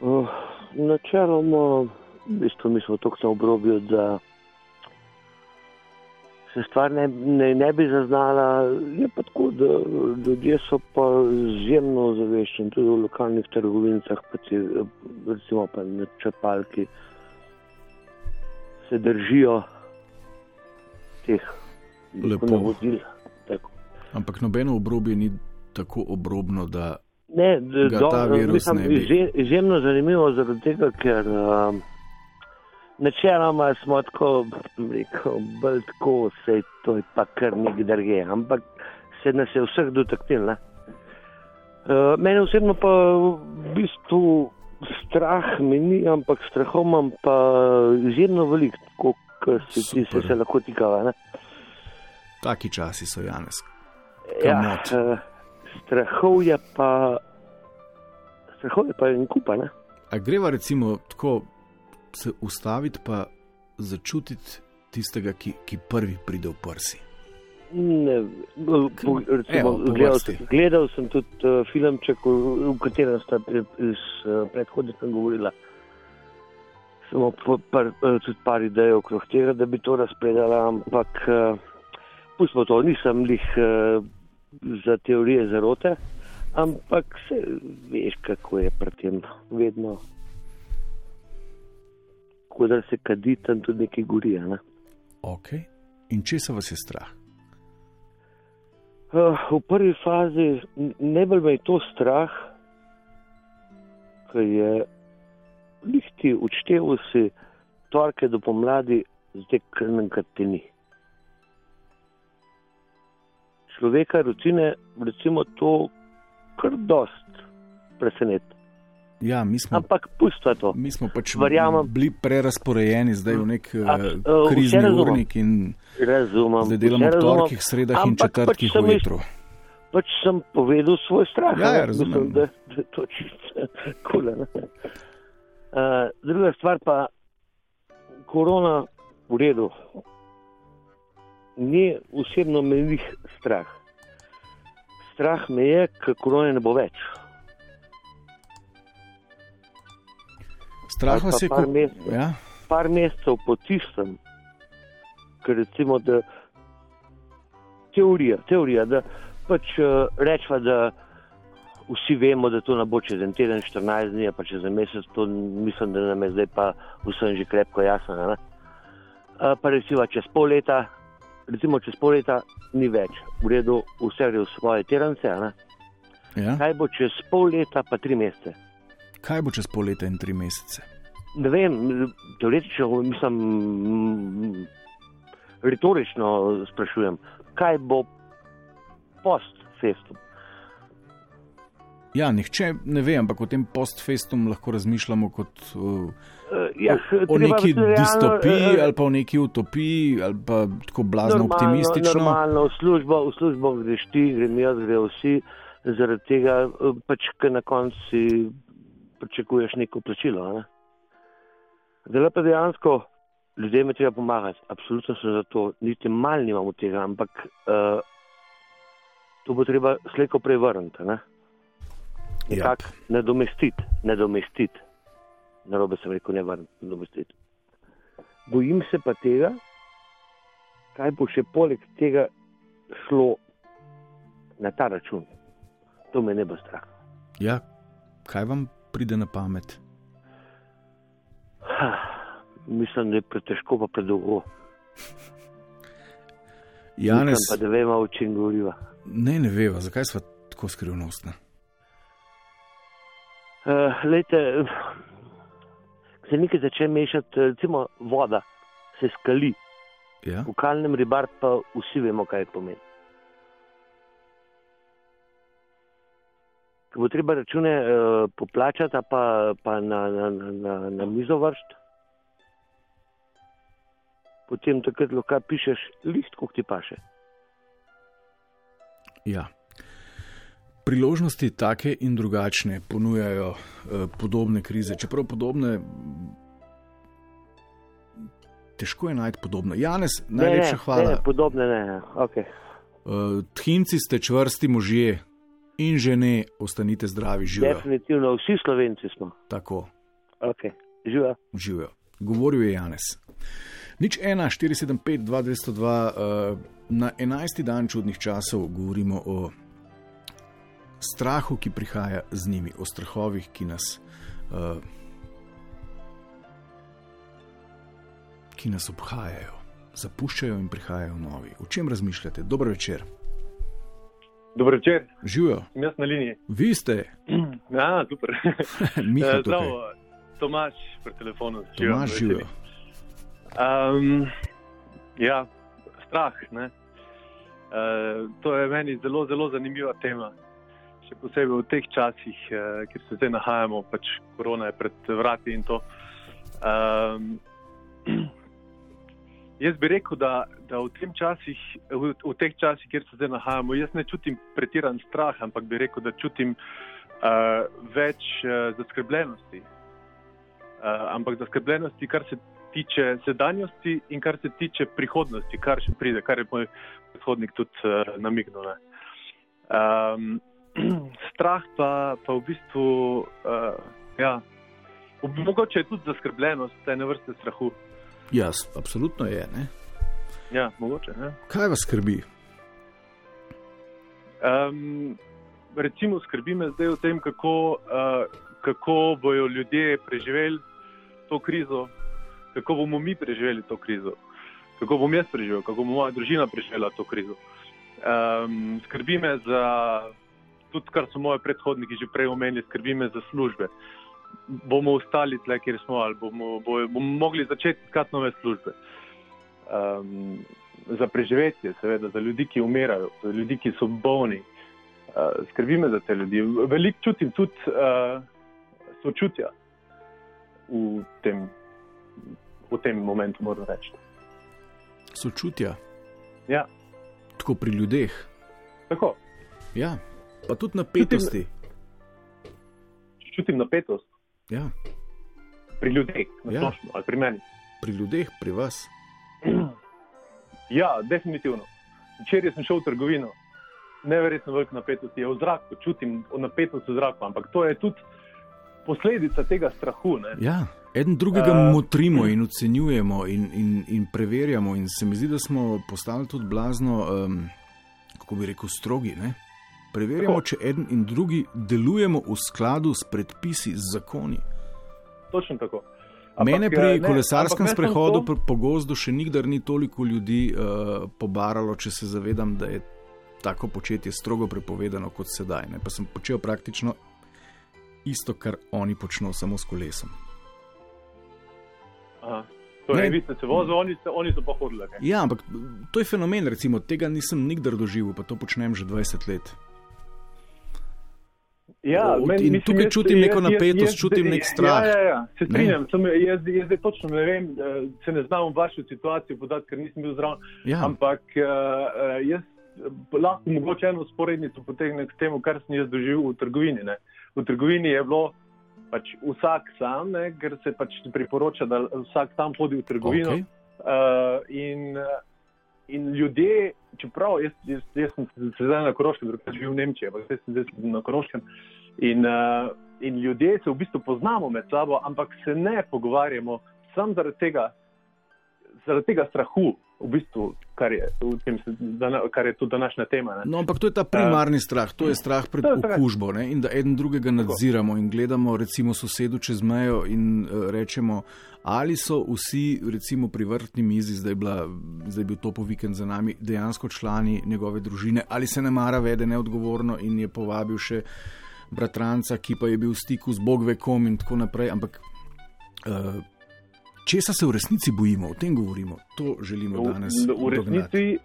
Uh, načeloma, v bistvu mi smo tako na obrobju, da se stvar ne, ne, ne bi zaznala. Je pa tako, da ljudje so pa izjemno zaveščeni, tudi v lokalnih ti, recimo pa na črpalki, se držijo teh Lepo. navodil. Tako. Ampak nobeno obrobje ni tako obrobno, da Ne, Ga do, ta virus mislim, ne bi. izje- Izjemno zanimivo zaradi tega, ker um, načeloma smo tako, rekel, bolj tako, se to je pa kar nekaj drge, ampak se nas je vseh dotaknil. Uh, mene osebno pa v bistvu strah me ni, ampak strahov imam pa izjemno velik, kot se ti se, se lahko tikava. ne. taki časi so Janes. Ja, Kamot. uh, strahov je pa, strahov je pa en kupa, ne. A greva recimo tako se ustaviti, pa začutiti tistega, ki, ki prvi pride v prsi. Ne, po, recimo, Evo, gledal, sem, gledal sem tudi uh, filmček, v, v katerem sta pre, iz uh, predhodnika govorila. Samo pa, par, uh, tudi par idej okrog tega, da bi to razpredala, ampak uh, pustimo to, nisem lih uh, za teorije zarote, ampak se veš, kako je pri tem vedno. Ko da se kadi, tam tudi nekaj gori. Ne? Ok. In če se vas je strah? Uh, v prvi fazi najbolj me je to strah, ker je lihti odšteval si torke do pomladi, zdaj krnenka te ni. Človeka rutine, recimo to, kar dost preseneti. Ja, smo, Ampak pusta to. mi smo pač verjamem- bili prerasporejeni zdaj v nek A, uh, uh, vse krizni razumem. urnik in Razumem. zdaj delamo razumem, torkih, sredah in ampak četrtkih pač v vetru. pač sem povedal svoj strah. Ja, ja, razumem. Mislim, da, da je to čisto *laughs* kul. Uh, druga stvar pa, korona v redu. Ni osebno me njih strah. Strah me je, ker korone ne bo več. Strah vas je, par ko... mesecev. ja? Par mesecev po tistem, ker recimo, da teorija, teorija da pač uh, rečva, da vsi vemo, da to ne bo čez en teden, 14 dni, pa čez en mesec, to mislim, da nam je zdaj pa vsem že krepko jasno. ne. Uh, pa recimo čez pol leta, recimo čez pol leta ni več, v redu, vse gre v svoje ne. Ja? Kaj bo čez pol leta, pa tri mesece? Kaj bo čez pol leta in tri mesece? Ne vem, teoretično, mislim, retorično sprašujem, kaj bo post-festum. Ja, nihče ne ve, ampak o tem postfestum lahko razmišljamo kot uh, Uh, ja, o, o neki realno, distopiji eh, ali pa o neki utopiji ali pa tako blazno normalno, optimistično. Normalno, v službo, v službo greš ti, grem jaz, grejo vsi, zaradi tega eh, pač, ker na koncu si pričakuješ neko plačilo. Ne? Zdaj pa dejansko ljudem je treba pomagati, absolutno sem za to, niti mal nimam od tega, ampak uh, to bo treba slejko prej vrniti. ne. Nekako nadomestiti, nadomestiti. Na robe sem rekel, ne vrniti, nadomestiti. Bojim se pa tega, kaj bo še poleg tega šlo na ta račun. To me ne bo strah. Ja, kaj vam pride na pamet? Ha, mislim, da je pretežko, pa predolgo. *laughs* Janes, Mislim pa, da vemo, o čem govoriva. ne, ne veva, zakaj smo tako skrivnostni. Uh, lejte, ko se nekaj začne mešati, recimo voda se skali, Ja? v kalnem ribar pa vsi vemo, kaj pomeni. Bo treba račune uh, poplačati, pa, pa na, na, na, na, mizo vršt, potem takrat lahko pišeš list, kot ti paše. Ja. Priložnosti take in drugačne ponujajo eh, podobne krize, čeprav podobne. Težko je najti podobno. Janes, najlepša ne, hvala. Ne, podobne ne, ne. Okay. Uh, thinci ste čvrsti možje in že ne, ostanite zdravi, živijo. Definitivno, vsi slovenci smo. Tako. Okay. Živijo. Živijo. Govoril je Janes. Nič 1, 475, 202, uh, na 11. dan čudnih časov govorimo o strahu, ki prihaja z njimi, o strahovih, ki nas, uh, ki nas obhajajo, zapuščajo in prihajajo novi. O čem razmišljate? Dobro večer. Dobro večer. Živijo. Jaz na liniji. Vi ste. *clears throat* Ja, super. *laughs* Miha, Zdravo, Tomaš, pri telefonu. Tomaš, živijo. Um, ja, strah. Uh, to je meni zelo, zelo zanimiva tema. Še posebej v teh časih, uh, kjer se zdaj nahajamo, pač korona je pred vrati in to. Um, *clears throat* jaz bi rekel, da, da v, časih, v, v teh časih, kjer se zdaj nahajamo, jaz ne čutim pretiran strah, ampak bi rekel, da čutim uh, več uh, zaskrbljenosti. Uh, ampak zaskrbljenosti, kar se tiče sedanjosti in kar se tiče prihodnosti, kar še pride, kar je moj predhodnik tudi uh, namignil. Um, *clears throat* strah pa, pa v bistvu, uh, ja, mogoče je tudi zaskrbljenost, te ne vrste strahu. Ja, absolutno je. Ne? Ja, mogoče. Ne? Kaj vas skrbi? Um, recimo, skrbi me zdaj o tem, kako, uh, kako bodo ljudje preživeli to krizo, kako bomo mi preživeli to krizo, kako bom jaz preživel, kako bo moja družina preživela to krizo. Um, skrbi me za tudi, kar so moji predhodniki že prej omenili, skrbi me za službe. Bomo ostali tle, kjer smo, ali bomo, bo, bomo mogli začeti iskati nove službe. Um, za preživetje, seveda, za ljudi, ki umirajo, za ljudi, ki so bolni. Uh, skrbi me za te ljudi. Veliko čutim tudi uh, sočutja v tem, v tem momentu, moram reči. Sočutja. Ja. Tako pri ljudeh. Tako. Ja, pa tudi napetosti. Čutim, čutim napetost. Ja. Pri ljudeh, Ja. splošno, ali pri meni. Pri ljudeh, pri vas. Ja, definitivno. Včeraj sem šel v trgovino, neverjetno veliko napetosti je v zraku, čutim napetost v zraku, ampak to je tudi posledica tega strahu. Ne? Ja, eden drugega uh, motrimo in ocenjujemo in, in, in preverjamo. In se mi zdi, da smo postali tudi blazno, um, kako bi rekel, strogi. Ne? Preverjamo, če eden in drugi delujemo v skladu s predpisi, z zakoni. Točno tako. Mene Ampak, pri eh, ne, kolesarskem ne sprehodu to. po, gozdu še nikdar ni toliko ljudi uh, pobaralo, če se zavedam, da je tako početje strogo prepovedano kot sedaj. Ne? Pa sem počel praktično isto, kar oni počnejo, samo s kolesom. Aha. Torej, Ne. vi ste se vozili, oni, ste- oni so pa hodili. ne? Ja, ampak to je fenomen, recimo, tega nisem nikdar doživel, pa to počnem že 20 let. Ja, in mislim, tukaj jaz- čutim neko jaz- jaz- napetost, jaz- čutim nek strah. Ja, ja, ja. se strinjam, sem, jaz, jaz zdaj točno ne vem, eh, se ne znam v vašo situacijo podati, ker nisem bil zraven. Ja. Ampak uh, jaz eh, lahko mogoče eno sporednico potegnem k temu, kar sem jaz doživel v trgovini. Ne. V trgovini je bilo pač vsak sam, ne, ker se pač priporoča, da vsak sam hodi v trgovino. Okej. Uh, in, eh, in ljudje, čeprav jaz, jaz, jaz sem se zdaj na Koroškem, drugače živim v Nemčiji, ampak zdaj sem zdaj na Koroškem. In, uh, in ljudje se v bistvu poznamo med sabo, ampak se ne pogovarjamo samo zaradi tega, zaradi tega strahu, v bistvu, kar, je, v tem, kar je tudi današnja tema. Ne. No, ampak to je ta primarni strah, to je strah pred je okužbo ne? in da eden drugega nadziramo in gledamo, recimo, sosedu čez mejo in uh, rečemo, ali so vsi, recimo, pri vrtni mizi, zdaj, bila, zdaj je bil to po vikend za nami, dejansko člani njegove družine, ali se ne mara vede neodgovorno in je povabil še bratranca, ki pa je bil v stiku z Bog ve kom in tako naprej. Ampak uh, česa se v resnici bojimo, o tem govorimo, to želimo danes. V, v dognati. resnici,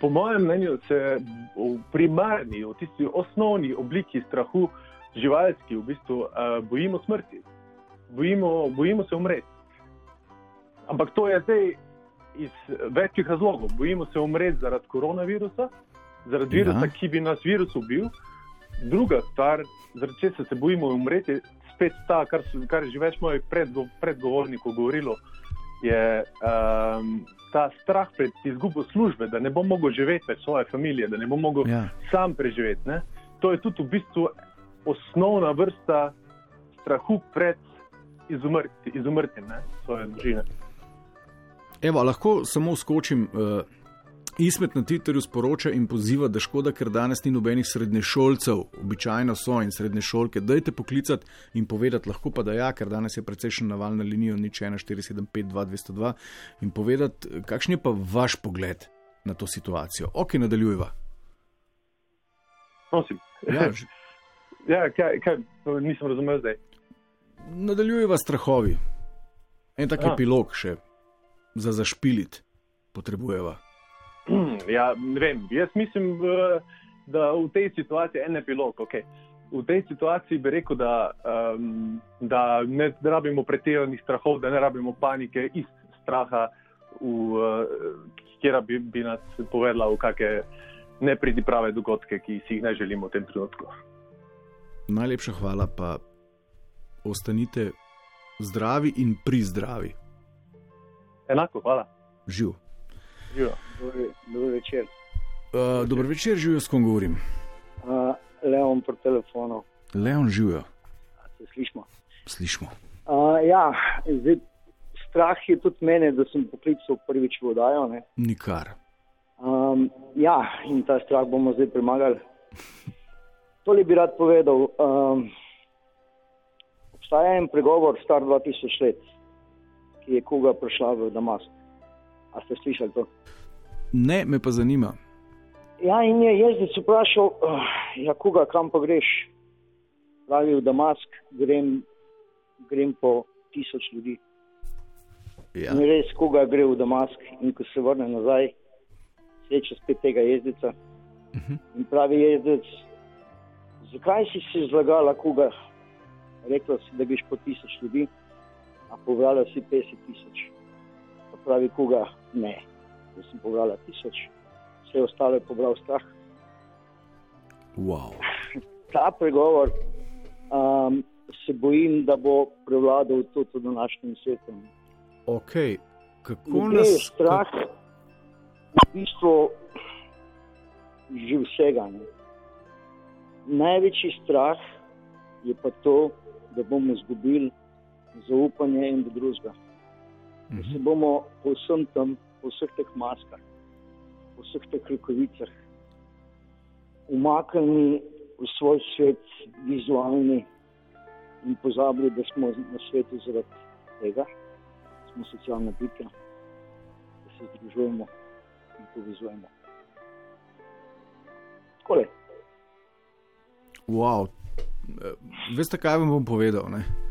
po mojem mnenju, se v primarni, v tisti osnovni obliki strahu, živalski, v bistvu uh, bojimo smrti, bojimo, bojimo se umreti. Ampak to je zdaj iz večjih razlogov. Bojimo se umreti zaradi koronavirusa, zaradi Ja. virusa, ki bi nas virus ubil. Druga stvar, zaradi česa se bojimo umreti, spet ta, kar, so, kar je že več mojih predgo, predgovornikov govorilo, je um, ta strah pred izgubo službe, da ne bom mogel živeti več svoje družine, da ne bom mogel Ja. sam preživeti. Ne? To je tudi v bistvu osnovna vrsta strahu pred izumrti, izumrtjem ne, svoje družine. Evo, lahko samo skočim. Uh, Ismet na Twitterju sporoča in poziva, da škoda, ker danes ni nobenih srednješolcev, običajno so in srednješolke. Dajte poklicati in povedati, lahko pa da ja, ker danes je precejšen naval na linijo nič 1475-2202 in povedati, kakšen je pa vaš pogled na to situacijo. Ok, nadaljujva. Prosim. Ja, ž- *laughs* ja kaj, kaj, nisem razumel zdaj. nadaljujva strahovi. En tak epilog še za zašpilit potrebujeva. *clears throat* Ja, ne vem. Jaz mislim, eh, da v tej situaciji en epilog. Okay. V tej situaciji bi rekel, da, um, da ne rabimo pretiranih strahov, da ne rabimo panike iz straha, v, uh, kjer bi, bi nas povedala v kakšne nepridiprave dogodke, ki si jih ne želimo v tem trenutku. Najlepša hvala, pa ostanite zdravi in pri zdravi. Enako, hvala. Živ. Živijo. Dobro večer. Uh, dober večer, živijo, s kom govorim. Uh, Leon po telefonu, Leon živijo, se slišimo. slišimo. Uh, ja, zdaj, strah je tudi mene, da sem poklical prvič v vodajo. Ne. Nikar. Um, ja, in ta strah bomo zdaj premagali. Tole bi rad povedal. Um, obstaja en pregovor, star 2000 let, ki je koga prišla v Damask. A ste slišali to? Ne, me pa zanima. Ja, in je jezdec vprašal, uh, ja, koga, kam pa greš? Pravi v Damask, grem, grem po tisoč ljudi. Ja. In res, koga gre v Damask, in ko se vrne nazaj, sreča spet tega jezdeca. Uh -huh. In pravi jezdec, zakaj si se zlagala, koga? Rekla si, da greš po tisoč ljudi, a povrala si 50 tisoč. Pravi, koga? Ne, jaz sem povrala tisoč, vse ostalo je pobral strah. Wow. *laughs* Ta pregovor um, se bojim, da bo prevladal tudi v današnjem svetu. Ok, kako Ljudje nas je strah v bistvu že vsega. Ne? Največji strah je pa to, da bomo izgubili zaupanje in do drugega. Da se bomo po vsem tem, po vseh teh maskah, po vseh teh rokovicah umaknili v svoj svet, vizualni in pozabili, da smo na svetu zaradi tega, da smo socialna bitja, da se združujemo in povezujemo. Takole. Wow. Eh, Veste, kaj vam bom povedal? Ne?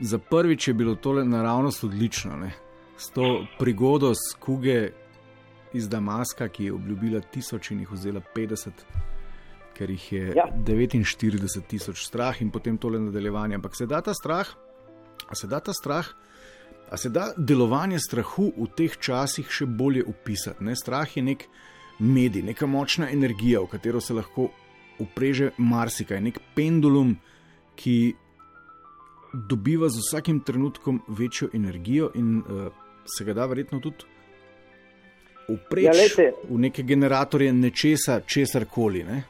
Za prvič je bilo tole naravnost odlično. Ne? S to prigodo z kuge iz Damaska, ki je obljubila tisoč in jih vzela 50, ker jih je Ja. 49 tisoč strah in potem tole nadaljevanje. Ampak se da ta strah, a se da ta strah, a se da delovanje strahu v teh časih še bolje opisati. Ne? Strah je nek medij, neka močna energija, v katero se lahko upreže marsikaj, nek pendulum, ki dobiva z vsakim trenutkom večjo energijo in uh, se ga da verjetno tudi upreči Ja, glejte. v neke generatorje nečesa, česar koli. Ne?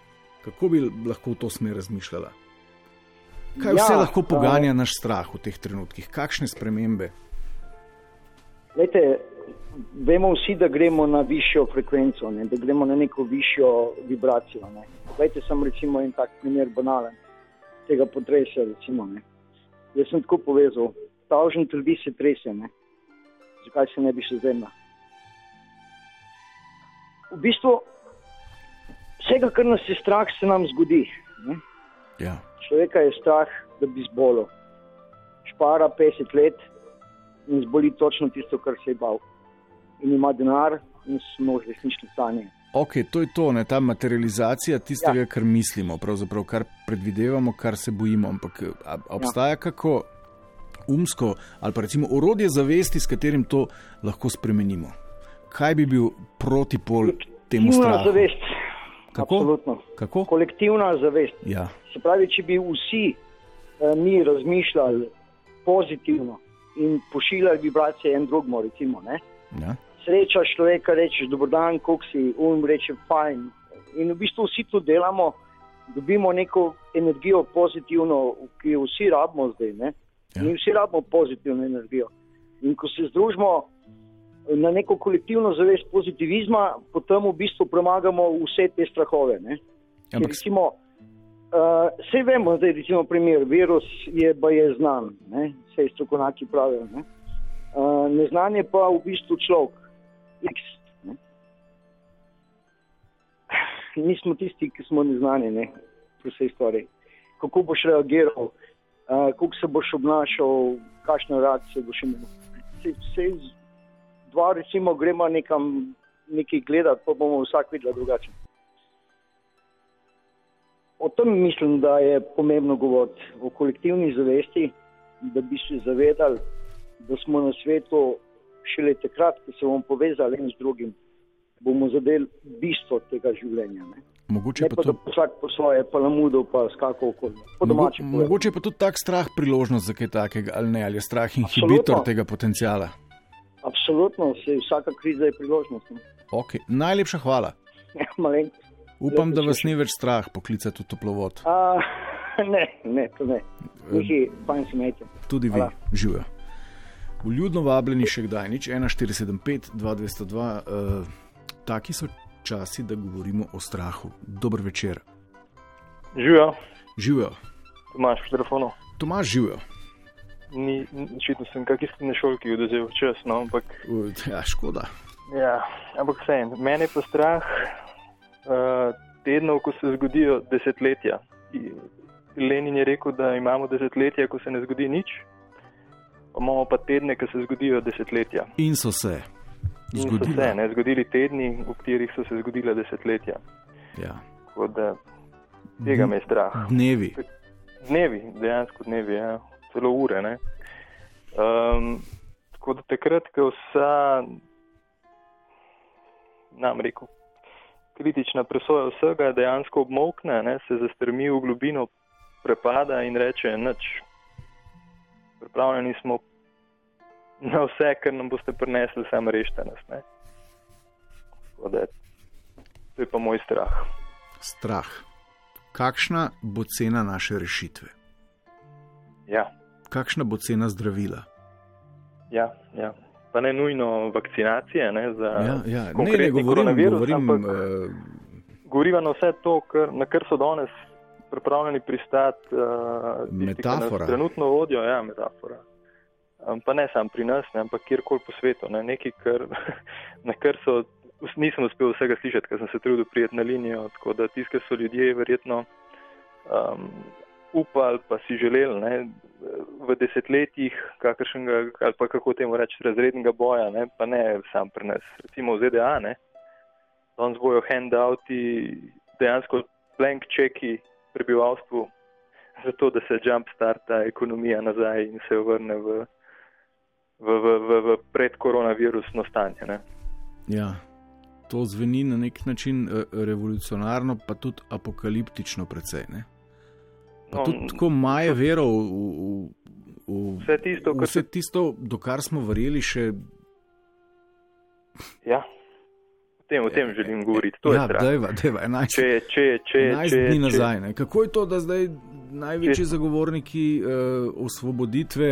Kako bi lahko v to smer razmišljala? Kaj vse Ja, lahko a- poganja naš strah v teh trenutkih, kakšne spremembe? Lejte, vemo vsi, da gremo na višjo frekvenco, ne? da gremo na neko višjo vibracijo. Ne? Poglejte, sem recimo en tak primer banalen tega potresa. Recimo, ne. Jaz sem tako povezal, tavžen trdi se trese, ne? zakaj se ne bi še zemlja. V bistvu vsega, kar nas je strah, se nam zgodi. Ne? Ja. Človeka je strah, da bi zbolel. Špara 50 let in zboli točno tisto, kar se je bal. In ima denar in smo v resnični stanje. Ok, to je to, ne, ta materializacija tistega, ja. kar mislimo, pravzaprav kar predvidevamo, kar se bojimo. Ampak a, a obstaja ja. kako umsko ali pa recimo orodje zavesti, s katerim to lahko spremenimo. Kaj bi bil protipol temu strahu? zavest. Kako? Absolutno. Kako? Kolektivna zavest. Ja. Se pravi, če bi vsi eh, mi razmišljali pozitivno in pošiljali vibracije en drugemu, recimo, ne? Ja. Srečaš človeka, rečeš dobro dan, kako si, um reče fajn. In v bistvu vsi to delamo, dobimo neko energijo pozitivno, ki jo vsi rabimo zdaj. Ne? Ja. Mi vsi rabimo pozitivno energijo. In ko se združimo na neko kolektivno zavest pozitivizma, potem v bistvu premagamo vse te strahove. Ne? Ker Ampak- Recimo, uh, vse vemo, da je primer, virus je, je znan, ne? vse strokovnjaki pravijo. Ne? Uh, neznan je pa v bistvu človek, X. Ne? Mi smo tisti, ki smo neznani ne? pri vsej stvari. Kako boš reagiral, uh, kako se boš obnašal, kakšno reakcijo boš imel. Sej, sej, z- dva, recimo, gremo nekam nekaj gledati, pa bomo vsak videl drugače. O tem mislim, da je pomembno govoriti, o kolektivni zavesti, da bi se zavedali, da smo na svetu šele takrat, ko se bomo povezali en z drugim, bomo zadeli bistvo tega življenja. Ne, Mogoče ne pa pa bo vsak po svoje, pa namudo, pa skakal okoli. Po Mogo, mogoče pa tudi tak strah priložnost za kaj takega, ali ne, ali je strah Absolutno. inhibitor tega potencijala. Absolutno, se vsaka kriza je priložnost. ne. Okay. Najlepša hvala. Malenkost. Upam, Lepo da vas slišati. ni več strah poklicati v toplovod. A, *laughs* ne, ne, to ne. Mihi, fajn se imejte. Tudi vi, živijo. Vljudno vabljeni še kdaj, nič 1475, 2202. Uh, taki so časi, da govorimo o strahu. Dober večer. Živijo, Živijo. imaš v telefonu. Tomaž živijo. Ni, očitno sem kak isti šolki oduzel čas, no, ampak, Uh, ja, škoda. ja, ampak vseeno, mene je pa strah uh, tednov, ko se zgodijo desetletja. Lenin je rekel, da imamo desetletja, ko se ne zgodi nič, imamo pa tedne, ko se zgodijo desetletja. In so se In so zgodili. se ne, zgodili tedni, v katerih so se zgodila desetletja. Ja. Tako da tega me je strah. Dnevi. Dnevi, dejansko dnevi, ja. celo ure. ne. Um, tako da takrat, ko vsa, nam rekel, kritična presoja vsega dejansko obmokne, ne, se zastrmi v globino prepada in reče: Nič, pripravljeni smo na vse, kar nam boste prinesli, samo rešite nas. Ne. Tako da, to je pa moj strah. Strah. Kakšna bo cena naše rešitve? Ja. Kakšna bo cena zdravila? Ja, ja. Pa ne nujno vakcinacije ne, za Ja, ja. Ne, ne govorim, koronavirus, govorim ampak uh, govoriva na vse to, kar, na kar so danes pripravljeni pristati. Uh, ki Metafora. Trenutno vodijo, ja, metafora. Um, pa ne samo pri nas, ne, ampak kjerkoli po svetu. Ne, nekaj, kar, *laughs* na kar so, nisem uspel vsega slišati, ker sem se trudil prijeti na linijo. Tako da tiske so ljudje verjetno um, upali, pa si želeli ne, v desetletjih, kakršnega, ali pa kako temu reči, razrednega boja, ne, pa ne sam pri nas, recimo v ZDA. Ne, danes bojo handouti, dejansko blank čeki prebivalstvu, zato da se jumpstarta ekonomija nazaj in se vrne v, v, v, v, v predkoronavirusno stanje. Ne. ja, to zveni na nek način uh, revolucionarno, pa tudi apokaliptično, precej. Ne? Pa No, tudi tako maje vero v, v, v Vse tisto, kar vse tisto, do kar smo verjeli, še Ja, tem, o tem želim govoriti. To ja, dejva, dejva, 11, Če, če, če, 11 če, dni če- nazaj. Ne? Kako je to, da zdaj največji Če- zagovorniki uh, osvoboditve,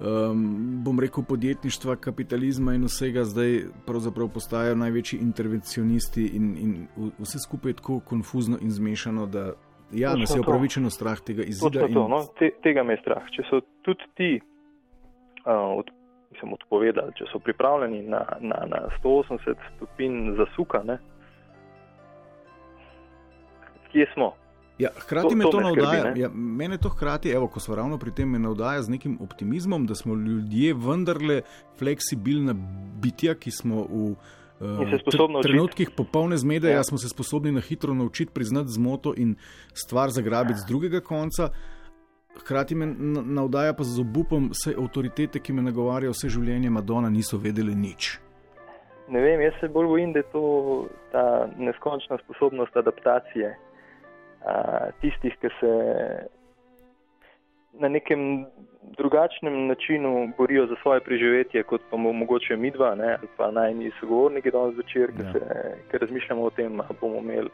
um, bom rekel, podjetništva, kapitalizma in vsega, zdaj pravzaprav postajajo največji intervencionisti in, in vse skupaj je tako konfuzno in zmešano, da ja, Točno nas je upravičeno strah tega izida. Točno to, no, te, tega me je strah. Če so tudi ti uh, od, mislim, odpovedali, če so pripravljeni na, na, na 180 stopinj zasuka, ne? kje smo? Ja, hkrati To- me to to me skrbi, navdaja. ne. Ja, mene to hkrati, evo, ko smo ravno pri tem, me navdaja z nekim optimizmom, da smo ljudje vendarle fleksibilna bitja, ki smo v uh, se trenutkih popolne zmede, Ja. ja. smo se sposobni na hitro naučiti, priznati zmoto in stvar zagrabiti z drugega konca. Hkrati me na- navdaja pa z obupom, vse avtoritete, ki me nagovarjajo vse življenje, Madonna niso vedeli nič. Ne vem, jaz se bolj bojim, da je to ta neskončna sposobnost adaptacije a, tistih, ki se na nekem drugačnem načinu borijo za svoje preživetje, kot pa mogoče midva, ne, ali pa najni sogovorniki danes večer, ki, Ja. se, ki razmišljamo o tem, ali bomo imeli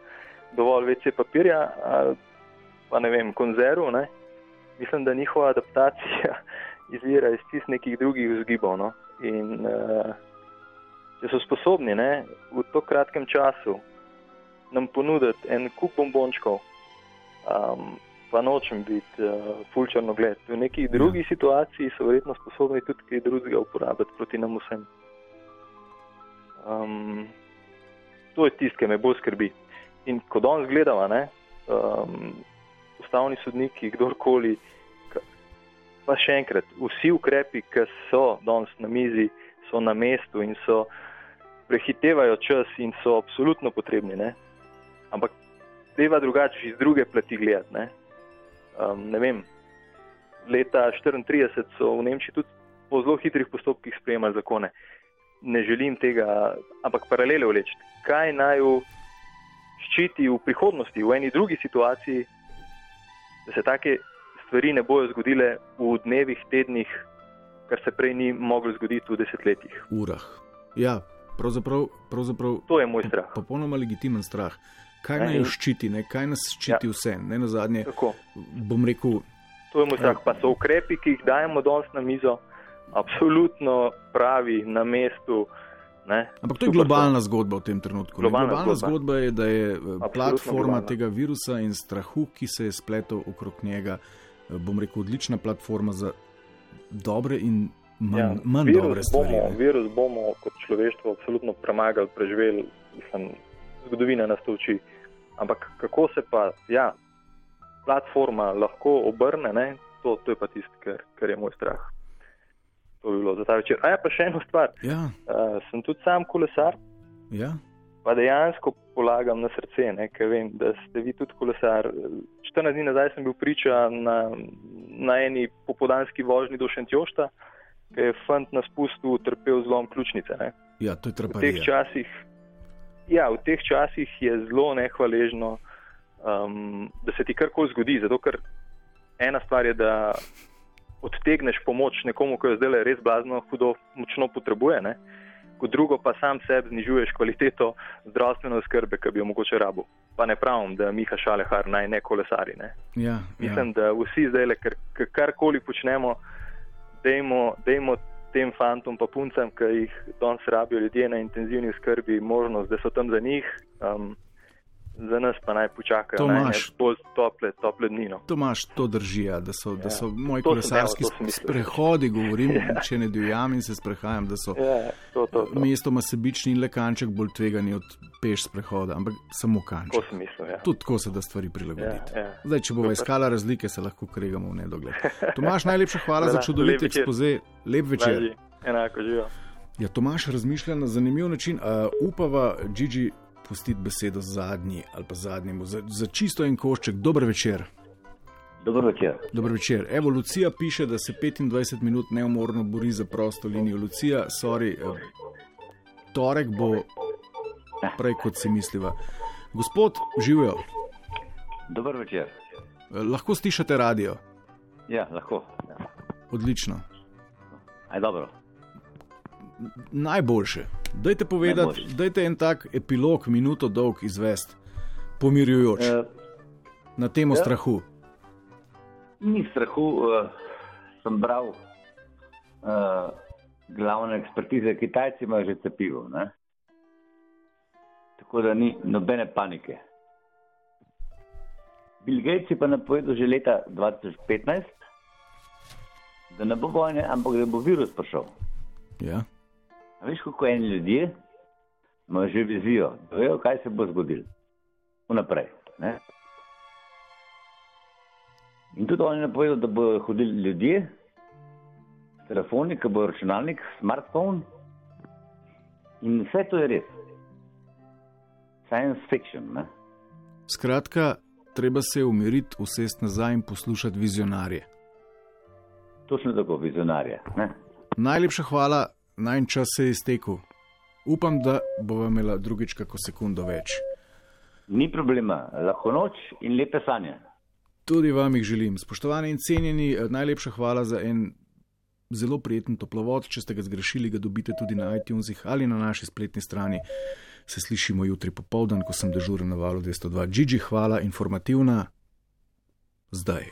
dovolj WC papirja ali pa ne vem, konzerv. Ne. Mislim, da njihova adaptacija *laughs* izvira iz čist nekih drugih vzgibov. No. In, uh, če so sposobni ne, v tako kratkem času nam ponuditi en kup bombončkov, um, pa nočem biti uh, fulčarno gled. V nekih drugih situaciji so verjetno sposobni tudi kaj drugega uporabiti proti nam vsem. Um, to je tisto, ki me bolj skrbi. In ko danes gledamo, um, ustavni sodniki, kdorkoli, pa še enkrat, vsi ukrepi, ki so danes na mizi, so na mestu in so prehitevajo čas in so absolutno potrebni. Ne? Ampak treba drugače iz druge plati gledati. Ne? Um, ne vem, leta 1934 so v Nemčiji tudi po zelo hitrih postopkih sprejemali zakone. Ne želim tega, ampak paralele vleči. Kaj naj v ščiti v prihodnosti, v eni drugi situaciji, da se take stvari ne bodo zgodile v dnevih, tednih, kar se prej ni moglo zgoditi v desetletjih. urah. Ja, pravzaprav, pravzaprav To je moj strah. popolnoma legitimen strah. Kaj Ne, naj ščiti, ne? kaj nas ščiti ja. vse. Ne na zadnje, Tako. bom rekel, To je moj strah. Pa so ukrepi, ki jih dajemo danes na mizo, absolutno pravi, na mestu. Ne? Ampak to je Super globalna zgodba v tem trenutku. Globalna globalna zgodba. zgodba je, da je eh, platforma globalna. tega virusa in strahu, ki se je spletel okrog njega, eh, bom rekel, odlična platforma za dobre in manj, ja, manj virus dobre stvari. Bomo, virus bomo kot človeštvo absolutno premagali, preživeli, mislim, zgodovina nas to uči. Ampak kako se pa ja, platforma lahko obrne, ne, to, to je pa tisto, kar, kar je moj strah. To bi bilo za ta večer. A ja, pa še ena stvar. Ja, Uh, sem tudi sam kolesar, ja. pa dejansko polagam na srce, ne, ker vem, da ste vi tudi kolesar. 14 dni nazaj sem bil priča na, na eni popodanski vožnji do Šentjošta, ki je fant na spustu utrpel zlom ključnice. Ne. ja, to je V teh časih, ja, v teh časih je zelo nehvaležno, um, da se ti karkoli zgodi, zato ker ena stvar je, da odtegneš pomoč nekomu, ki jo zdaj res blazno hudo močno potrebuje, ne? kot drugo pa sam sebi znižuješ kvaliteto zdravstvene oskrbe, ki bi jo mogoče rabo. Pa ne pravim, da Miha Šalehar naj ne kolesari. Ne? Ja, Mislim, da vsi zdaj, kar, kar, karkoli počnemo, dejmo, dejmo tem fantom pa puncem, ki jih danes rabijo ljudje na intenzivni skrbi, možnost, da so tam za njih, um, za nas pa naj počakajo Tomaž. naj bolj tople, tople dni. No. Tomaš, to drži, ja, da so, da so moji kolesarski sprehodi, govorim, *laughs* če ne divjam in se sprehajam, da so Ja, to, to, to. mestoma sebični in le kanček bolj tvegani od peš sprehoda, ampak samo kanček. Mislil. Ja. Tudi tako se da stvari prilagoditi. Ja, ja. Zdaj, če bova iskala razlike, se lahko kregamo v nedogled. *laughs* Tomaš, najlepša hvala Hvala, za čudovit ekspoze, lep večer. Važi, Enako živijo. Ja, Tomaš razmišlja na zanimiv način. Uh, upava, Gigi, pustiti besedo zadnji ali pa zadnjemu, za, za čisto en košček. Dober večer. Dober večer. Dober večer. Evo, Lucija piše, da se 25 minut neumorno bori za prosto linijo. Lucija, sorry, eh, torek bo prej kot si misliva. Gospod, živijo. Dober večer. Lahko stišate radio. Ja, lahko. Odlično. Aj dobro. Najboljše. Dajte povedati, dajte en tak epilog, minuto dolg izvest, pomirjujoč Eh, na temo ja. strahu. Ni strahu, uh, sem bral uh, glavne ekspertize, Kitajci imajo že cepivo. Ne? Tako da ni nobene panike. Bill Gates je pa napovedal že leta 2015, da ne bo vojne, ampak da bo virus prišel. Ja. A veš, kako eni ljudje imajo že vizijo, da vejo, kaj se bo zgodilo. Vnaprej. Ne? In tudi oni napovedo, da bodo hodili ljudje telefoni, ki bo računalnik, smartphone. In vse to je res. Science fiction. Ne? Skratka, treba se umiriti, usesti nazaj in poslušati vizionarje. Točno tako, vizionarja. Ne? Najlepša hvala, naj čas se je iztekel. Upam, da bo imela drugič kako sekundo več. Ni problema, lahko noč in lepe sanje. Tudi vam jih želim. Spoštovani in cenjeni, eh, najlepša hvala za en zelo prijeten toplovod. Če ste ga zgrešili, ga dobite tudi na iTunesih ali na naši spletni strani. Se slišimo jutri popoldan, ko sem dežuren na valu 202. Gigi, hvala, informativna. Zdaj.